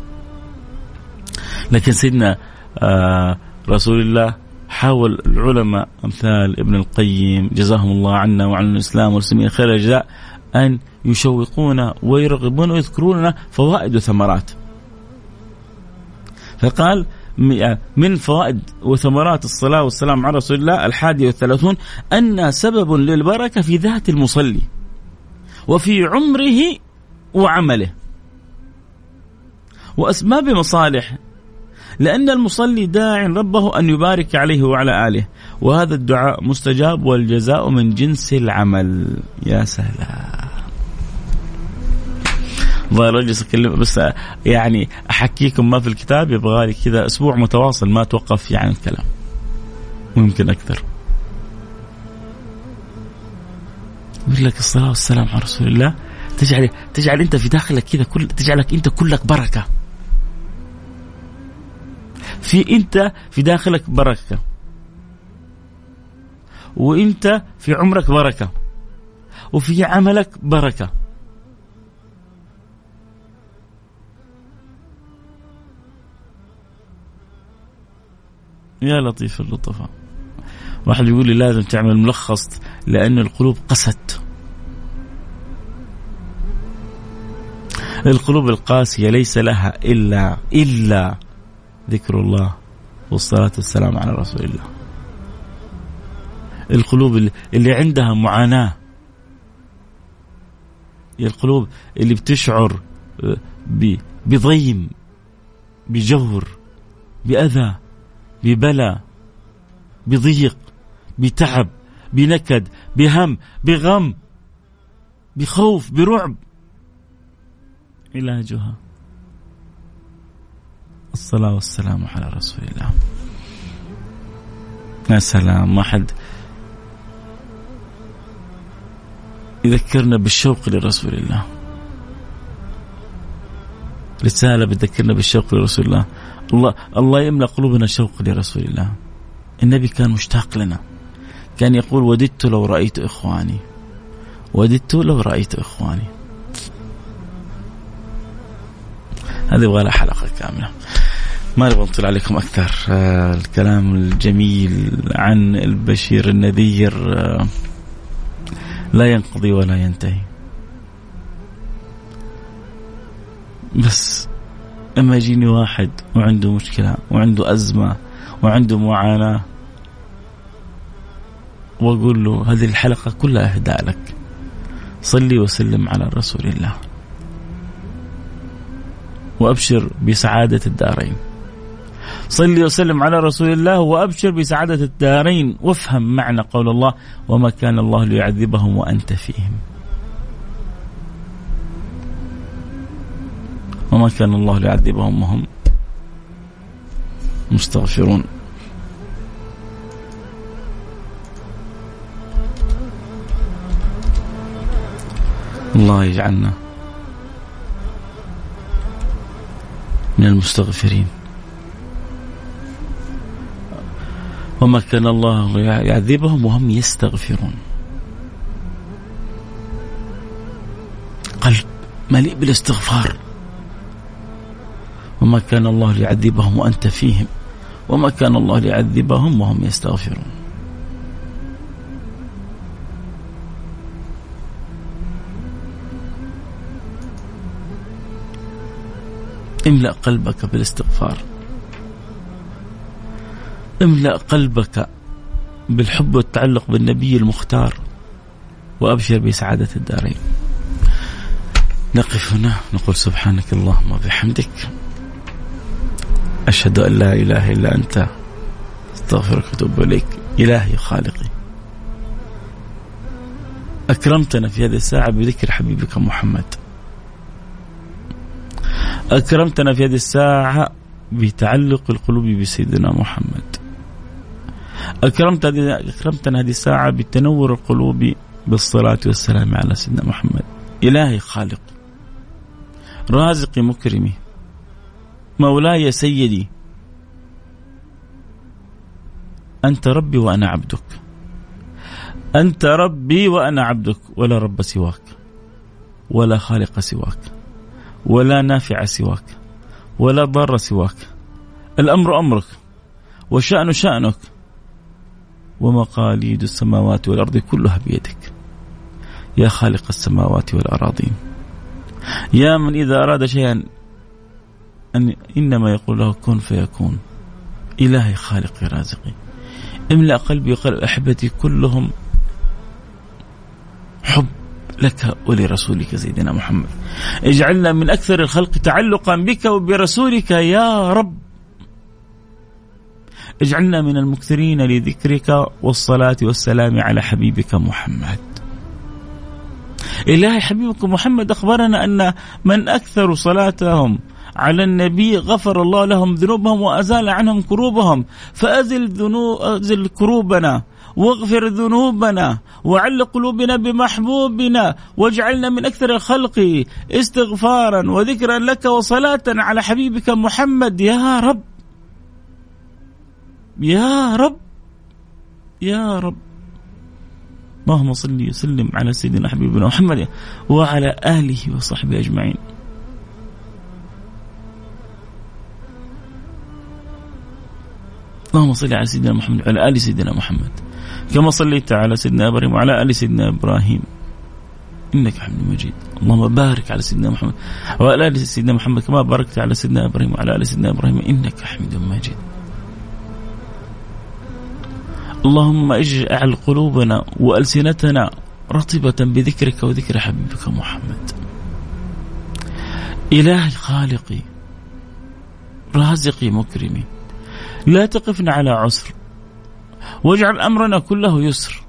لكن سيدنا آه رسول الله حاول العلماء أمثال ابن القيم جزاهم الله عنا وعن الإسلام والمسلمين خير الجزاء أن يشوقون ويرغبون ويذكرون فوائد وثمرات. فقال من فوائد وثمرات الصلاة والسلام على رسول الله الحادي والثلاثون أن سبب للبركة في ذات المصلي وفي عمره وعمله. وأسباب مصالح لأن المصلي داع ربه أن يبارك عليه وعلى آله. وهذا الدعاء مستجاب والجزاء من جنس العمل. يا سلام. ظاهر اجلس اكلم بس يعني أحكيكم ما في الكتاب يبغى لي كذا أسبوع متواصل ما توقف يعني الكلام. ويمكن أكثر. يقول لك الصلاة والسلام على رسول الله. تجعل تجعل أنت في داخلك كذا كل تجعلك أنت كلك بركة. في أنت في داخلك بركة. وأنت في عمرك بركة. وفي عملك بركة. يا لطيف اللطفاء. واحد يقول لي لازم تعمل ملخص لأن القلوب قست. القلوب القاسية ليس لها إلا إلا ذكر الله والصلاة والسلام على رسول الله. القلوب اللي عندها معاناة. القلوب اللي بتشعر آه، بضيم بجور بأذى. ببلاء بضيق بتعب بنكد بهم بغم بخوف برعب. علاجها. الصلاة والسلام على رسول الله. يا سلام ما حد يذكرنا بالشوق لرسول الله. رسالة بتذكرنا بالشوق لرسول الله. الله الله يملأ قلوبنا شوق لرسول الله. النبي كان مشتاق لنا. كان يقول وددت لو رأيت إخواني. وددت لو رأيت إخواني. هذه يبغى حلقة كاملة. ما نبغى نطيل عليكم أكثر. آه الكلام الجميل عن البشير النذير آه لا ينقضي ولا ينتهي. بس لما يجيني واحد وعنده مشكلة وعنده أزمة وعنده معاناة وأقول له هذه الحلقة كلها إهداء لك. صلي وسلم على رسول الله. وأبشر بسعادة الدارين. صلي وسلم على رسول الله وأبشر بسعادة الدارين. وافهم معنى قول الله وما كان الله ليعذبهم وأنت فيهم. وما كان الله ليعذبهم وهم مستغفرون. الله يجعلنا من المستغفرين. وما كان الله يعذبهم وهم يستغفرون. قلب مليء بالاستغفار. وما كان الله ليعذبهم وأنت فيهم وما كان الله ليعذبهم وهم يستغفرون. املأ قلبك بالاستغفار. املأ قلبك بالحب والتعلق بالنبي المختار وأبشر بسعادة الدارين. نقف هنا نقول سبحانك اللهم وبحمدك. أشهد أن لا إله إلا أنت أستغفرك وأتوب إليك. إلهي خالقي. أكرمتنا في هذه الساعة بذكر حبيبك محمد. أكرمتنا في هذه الساعة بتعلق القلوب بسيدنا محمد. أكرمت أكرمتنا هذه الساعة بتنور القلوب بالصلاة والسلام على سيدنا محمد. إلهي خالق رازقي مكرمي. مولاي سيدي أنت ربي وأنا عبدك. أنت ربي وأنا عبدك ولا رب سواك ولا خالق سواك ولا نافع سواك ولا ضار سواك. الأمر أمرك وشأن شأنك ومقاليد السماوات والأرض كلها بيدك. يا خالق السماوات والأراضين. يا من إذا أراد شيئا أن إنما يقول له كن فيكون. إلهي خالقي رازقي. املأ قلبي وقلب أحبتي كلهم حب لك ولرسولك سيدنا محمد. اجعلنا من أكثر الخلق تعلقا بك وبرسولك يا رب. اجعلنا من المكثرين لذكرك والصلاة والسلام على حبيبك محمد. إلهي حبيبك محمد أخبرنا أن من أكثر صلاتهم على النبي غفر الله لهم ذنوبهم وأزال عنهم كروبهم. فأزل ذنوب أزل كروبنا واغفر ذنوبنا وعل قلوبنا بمحبوبنا واجعلنا من أكثر الخلق استغفارا وذكرا لك وصلاة على حبيبك محمد. يا رب يا رب يا رب. اللهم صل وسلم على سيدنا حبيبنا محمد وعلى آله وصحبه أجمعين. اللهم صل على سيدنا محمد وعلى آل سيدنا محمد. كما صليت على سيدنا إبراهيم وعلى آل سيدنا إبراهيم. إنك حميد مجيد. اللهم بارك على سيدنا محمد وعلى آل سيدنا محمد كما باركت على سيدنا إبراهيم وعلى آل سيدنا إبراهيم. إنك حميد مجيد. اللهم اجعل قلوبنا وألسنتنا رطبة بذكرك وذكر حبيبك محمد. إلهي خالقي رازقي مكرمي لا تقفنا على عسر. واجعل أمرنا كله يسر.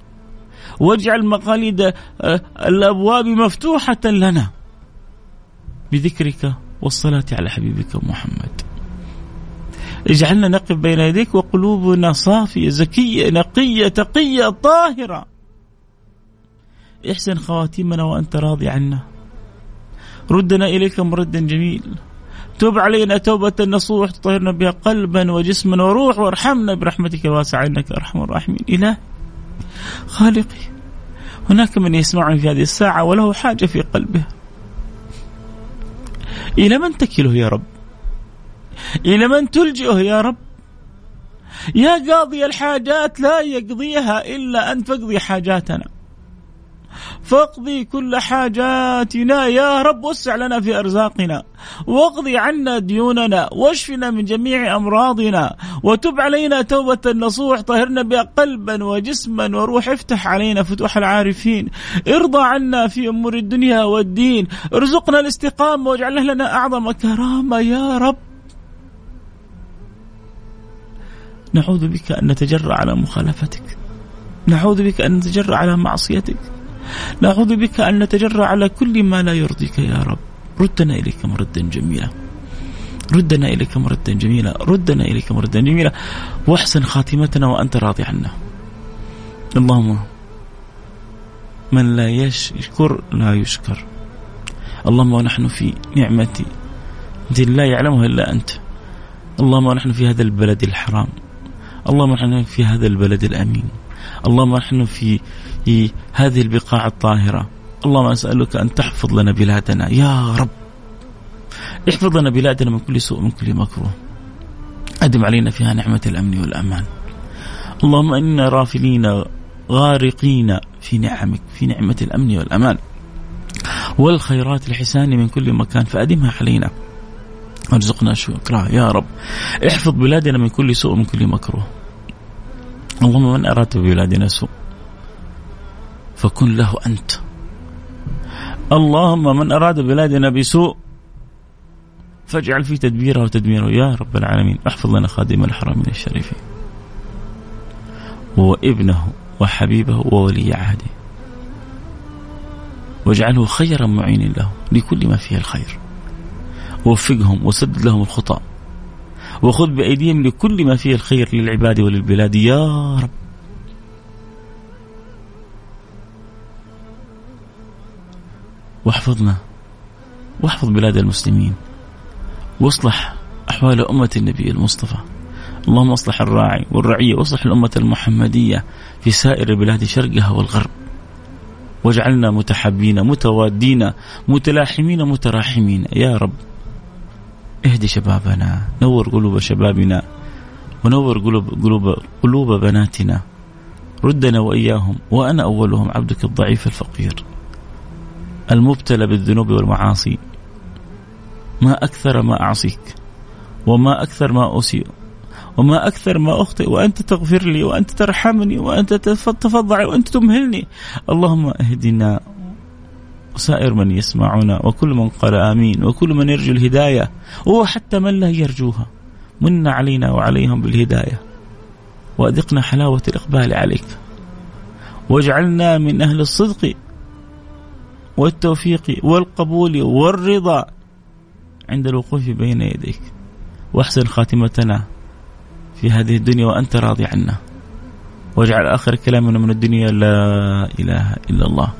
واجعل مقاليد آه، الأبواب مفتوحة لنا. بذكرك والصلاة على حبيبك محمد. اجعلنا نقف بين يديك وقلوبنا صافية زكية نقية تقية طاهرة. احسن خواتيمنا وأنت راضي عنا. ردنا إليك مردا جميل. تب علينا توبة نصوح تطهرنا بها قلبا وجسما وروح وارحمنا برحمتك الواسعة إنك أرحم الراحمين. إله خالقي هناك من يسمعني في هذه الساعة وله حاجة في قلبه. إلى من تكله يا رب؟ إلى من تلجئه يا رب؟ يا قاضي الحاجات لا يقضيها إلا أن تقضي حاجاتنا. فاقضي كل حاجاتنا يا رب وسع لنا في أرزاقنا واقضي عنا ديوننا واشفنا من جميع أمراضنا وتب علينا توبة نصوح طهرنا بها قلبا وجسما وروح افتح علينا فتوح العارفين. ارضى عنا في أمور الدنيا والدين ارزقنا الاستقامة واجعل لنا أعظم كرامة يا رب. نعوذ بك أن نتجرأ على مخالفتك نعوذ بك أن نتجرأ على معصيتك نعوذ بك أن نتجرأ على كل ما لا يرضيك يا رب. ردنا إليك مردا جميلا. ردنا إليك مردا جميلا. ردنا إليك مردا جميلا. واحسن خاتمتنا وأنت راضي عنا. اللهم من لا يشكر لا يشكر. اللهم ونحن في نعمة لا يعلمها إلا أنت. اللهم ونحن في هذا البلد الحرام. اللهم نحن في هذا البلد الأمين. اللهم نحن في هذه البقاع الطاهرة. اللهم أسألك أن تحفظ لنا بلادنا. يا رب. احفظ لنا بلادنا من كل سوء من كل مكروه. أدم علينا فيها نعمة الأمن والأمان. اللهم إنا رافلين غارقين في نعمك في نعمة الأمن والأمان. والخيرات الحسان من كل مكان فأدمها علينا. وارزقنا شكرها. يا رب. احفظ بلادنا من كل سوء من كل مكروه. اللهم من أراد ببلادنا سوء فكن له أنت. اللهم من أراد بلادنا بسوء فاجعل في تدبيره وتدميره. يا رب العالمين احفظ لنا خادم الحرمين الشريفين وابنه وحبيبه وولي عهده. واجعله خيرا معين له لكل ما فيه الخير. ووفقهم وسدد لهم الخطأ. وخذ بأيديهم لكل ما فيه الخير للعباد وللبلاد. يا رب. واحفظنا. واحفظ بلاد المسلمين. واصلح أحوال أمة النبي المصطفى. اللهم اصلح الراعي والرعية. واصلح الأمة المحمدية في سائر بلاد شرقها والغرب. واجعلنا متحابين متوادين متلاحمين متراحمين. يا رب. اهدي شبابنا نور قلوب شبابنا ونور قلوب قلوب قلوب بناتنا. ردنا وإياهم وأنا أولهم عبدك الضعيف الفقير. المبتلى بالذنوب والمعاصي. ما أكثر ما أعصيك وما أكثر ما اسيء وما أكثر ما أخطئ وأنت تغفر لي وأنت ترحمني وأنت تفضع وأنت تمهلني. اللهم اهدنا وسائر من يسمعنا وكل من قال آمين وكل من يرجو الهداية وحتى من لا يرجوها. من علينا وعليهم بالهداية. وأذقنا حلاوة الإقبال عليك. واجعلنا من أهل الصدق والتوفيق والقبول والرضا عند الوقوف بين يديك. واحسن خاتمتنا في هذه الدنيا وأنت راضي عنا. واجعل آخر كلامنا من الدنيا لا إله إلا الله.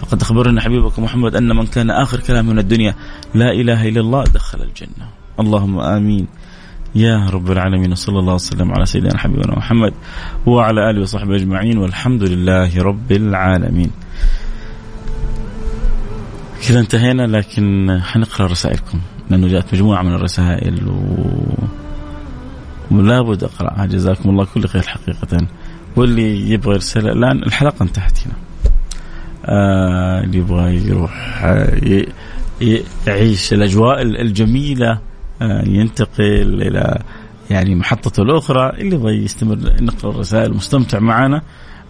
فقد أخبرنا حبيبك محمد أن من كان آخر كلام من الدنيا لا إله إلا الله دخل الجنة. اللهم آمين. يا رب العالمين صلى الله وسلم على سيدنا حبيبنا محمد وعلى آله وصحبه أجمعين والحمد لله رب العالمين. كذا انتهينا لكن حنقرأ رسائلكم لأنه جاءت مجموعة من الرسائل و ولا بد أقرأها. جزاكم الله كل خير حقيقة. واللي يبغى يرسل الآن الحلقة انتهت هنا. آه اللي يبغى يروح آه يعيش الأجواء الجميلة آه ينتقل إلى يعني محطته الأخرى اللي يبغى يستمر نقرأ الرسائل مستمتع معنا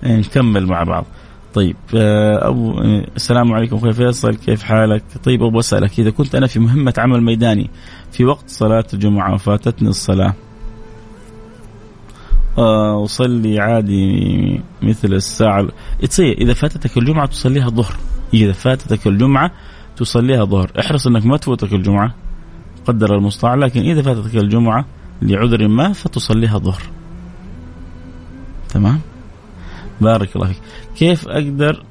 نكمل مع بعض طيب آه، السلام عليكم أخوي فيصل كيف حالك؟ طيب أبو أسألك إذا كنت أنا في مهمة عمل ميداني في وقت صلاة الجمعة وفاتتني الصلاة أصلي عادي مثل الساعة. تصير إذا فاتتك الجمعة تصليها ظهر إذا فاتتك الجمعة تصليها ظهر احرص إنك ما تفوتك الجمعة قدر المستطاع. لكن إذا فاتتك الجمعة لعذر ما فتصليها ظهر تمام؟ بارك الله فيك. كيف أقدر؟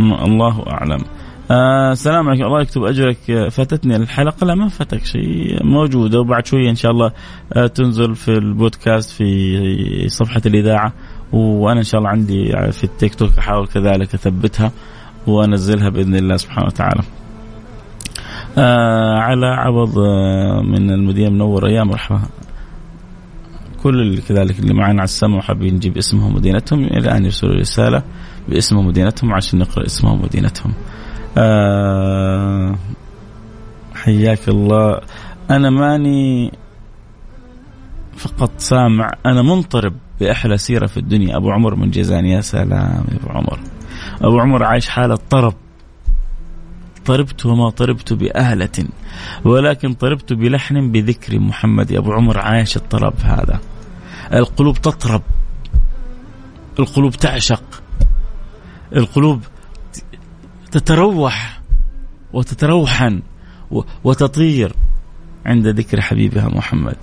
الله أعلم. آه السلام عليكم. الله يكتب أجرك. فاتتني الحلقة. لا ما فاتك شيء. موجودة. وبعد شوية إن شاء الله آه تنزل في البودكاست في صفحة الإذاعة. وأنا إن شاء الله عندي في التيك توك أحاول كذلك أثبتها وأنزلها بإذن الله سبحانه وتعالى. آه على عوض آه من المدينة المنوره يا مرحبا. كل اللي كذلك اللي معنا على السماء وحابين نجيب اسمهم ومدينتهم الان يرسلوا رسالة باسمهم ومدينتهم عشان نقرأ اسمهم ومدينتهم. آه حياك الله. أنا ماني فقط سامع أنا منطرب بأحلى سيرة في الدنيا. أبو عمر من جيزان يا سلام يا أبو عمر. أبو عمر عايش حاله طرب طربت وما طربت بأهلة ولكن طربت بلحن بذكر محمد. أبو عمر عايش الطرب هذا. القلوب تطرب. القلوب تعشق. القلوب تتروح وتتروحن وتطير عند ذكر حبيبها محمد.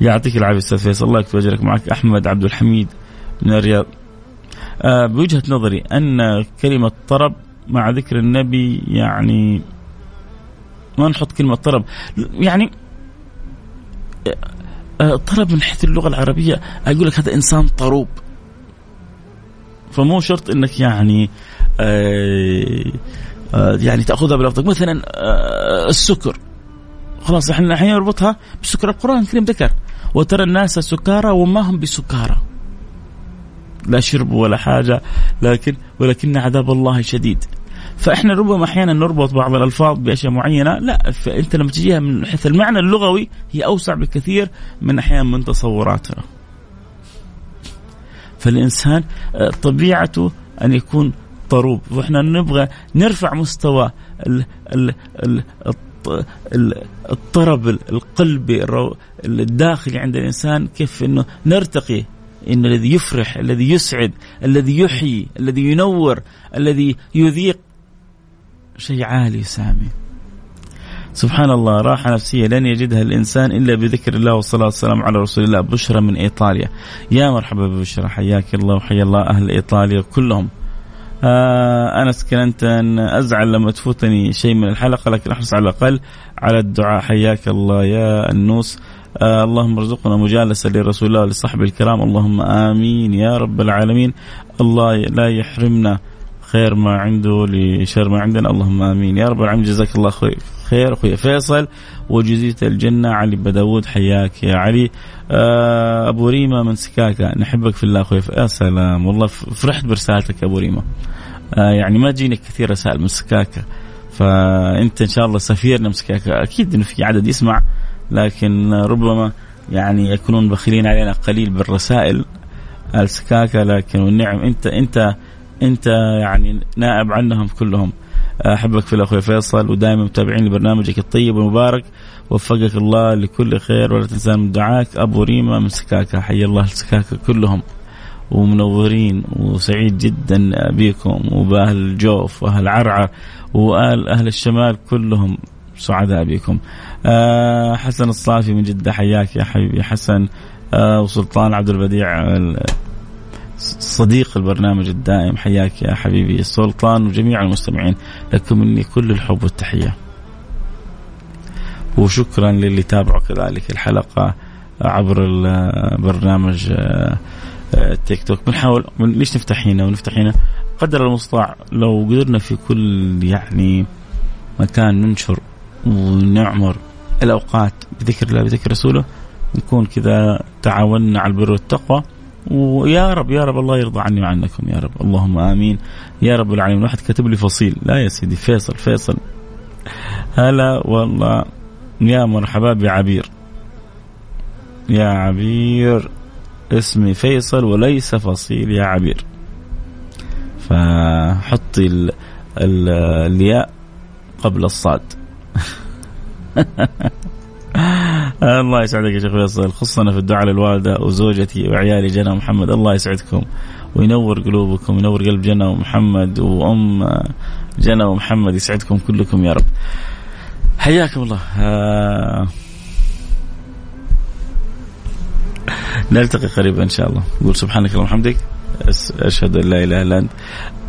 يعطيك العافية أستاذ فيصل. الله يكتب أجرك معك. أحمد عبد الحميد من الرياض. آه بوجهة نظري أن كلمة طرب مع ذكر النبي يعني ما نحط كلمة طرب. يعني آه، طرب من حيث اللغة العربية. أقول لك هذا إنسان طروب. فمو شرط إنك يعني آه، آه، يعني تأخذها بلفظك. مثلا السكر. خلاص إحنا الحين نربطها بسكر. القرآن الكريم ذكر وترى الناس سكارى وما هم بسكارى. لا شرب ولا حاجة لكن ولكن عذاب الله شديد. فإحنا ربما أحيانا نربط بعض الألفاظ بأشياء معينة. لا فانت لما تجيها من حيث المعنى اللغوي هي أوسع بكثير من أحيانا من تصوراتنا فالإنسان آه، طبيعته أن يكون طروب وإحنا نبغى نرفع مستوى الطرب القلبي الداخلي عند الإنسان كيف إنه نرتقي؟ إن الذي يفرح الذي يسعد الذي يحيي الذي ينور الذي يذيق شيء عالي سامي سبحان الله راحة نفسية لن يجدها الإنسان إلا بذكر الله والصلاة والسلام على رسول الله. بشرى من إيطاليا. يا مرحبا ببشرى حياك الله وحيا الله أهل إيطاليا كلهم. آه أنس كلنتن أزعل لما تفوتني شيء من الحلقة لكن أحرص على الأقل على الدعاء. حياك الله يا النوس آه اللهم ارزقنا مجالسة لرسول الله ولصحبه الكرام. اللهم آمين يا رب العالمين. الله لا يحرمنا خير ما عنده لشر ما عندنا. اللهم آمين. يا رب العالمين. جزاك الله خير. أخوي فيصل وجزيت الجنة. علي بداود حياك يا علي. آه، أبو ريما من سكاكا. نحبك في الله أخوي. يا سلام. والله فرحت برسالتك يا أبو ريما. آه، يعني ما تجيني كثير رسائل من سكاكا. فأنت إن شاء الله سفيرنا من سكاكا. أكيد إنه في عدد يسمع. لكن ربما يعني يكونون بخيلين علينا قليل بالرسائل السكاكة لكن والنعم انت أنت انت يعني نائب عنهم كلهم. أحبك في الاخوي فيصل ودائما متابعين لبرنامجك الطيب والمبارك. وفقك الله لكل خير ولا تنسى من دعاك أبو ريما من سكاكه حي الله السكاكه كلهم. ومنورين وسعيد جدا بكم وبأهل الجوف وأهل عرعر واهل أهل الشمال كلهم سعداء بكم. آه حسن الصافي من جدة حياك يا حبيبي حسن. آه وسلطان عبد البديع صديق البرنامج الدائم حياك يا حبيبي السلطان وجميع المستمعين لكم مني كل الحب والتحية. وشكرا للي تابعوا كذلك الحلقة عبر البرنامج آه، التيك توك. بنحاول ليش نفتح هنا؟ ونفتح هنا. قدر المستطاع لو قدرنا في كل يعني مكان ننشر ونعمر الأوقات بذكر الله بذكر رسوله نكون كذا تعاوننا على البر والتقوى. ويا رب يا رب الله يرضى عني وعنكم يا رب. اللهم آمين. يا رب العالمين. واحد كتب لي فصيل. لا يا سيدي فيصل فيصل. هلا والله. يا مرحبا بعبير. يا عبير اسمي فيصل وليس فصيل يا عبير. فحطي ال ال الياء قبل الصاد. [LAUGHS] الله يسعدك يا شيخ فيصل خصنا في الدعاء للوالدة وزوجتي وعيالي جنى ومحمد الله يسعدكم وينور قلوبكم وينور قلب جنى ومحمد وأم جنى ومحمد يسعدكم كلكم يا رب. حياكم الله. آه نلتقي قريبا إن شاء الله. نقول سبحانك اللهم وبحمدك أشهد أن لا إله إلا أنت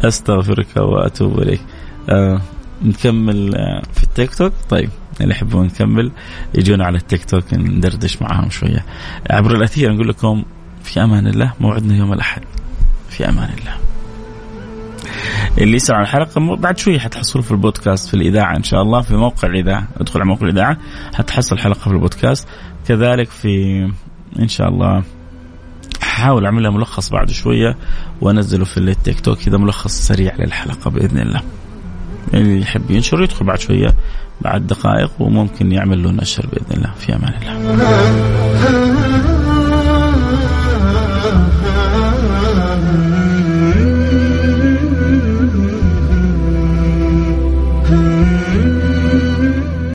أستغفرك وأتوب إليك. آه نكمل آه في التيك توك؟ طيب. اللي يحبون نكمل يجون على التيك توك ندردش معاهم شوية. عبر الأثير نقول لكم في أمان الله موعدنا يوم الأحد. في أمان الله. اللي يسمع الحلقة بعد شوي حتحصلوا في البودكاست في الإذاعة إن شاء الله في موقع الاذاعه ادخل على موقع الإذاعة حتحصل الحلقة في البودكاست. كذلك في إن شاء الله حاول أعملها ملخص بعد شوية وأنزله في التيك توك كذا ملخص سريع للحلقة بإذن الله. اللي يحب ينشر يدخل بعد شوية بعد دقائق وممكن يعمل له نشر بإذن الله في أمان الله.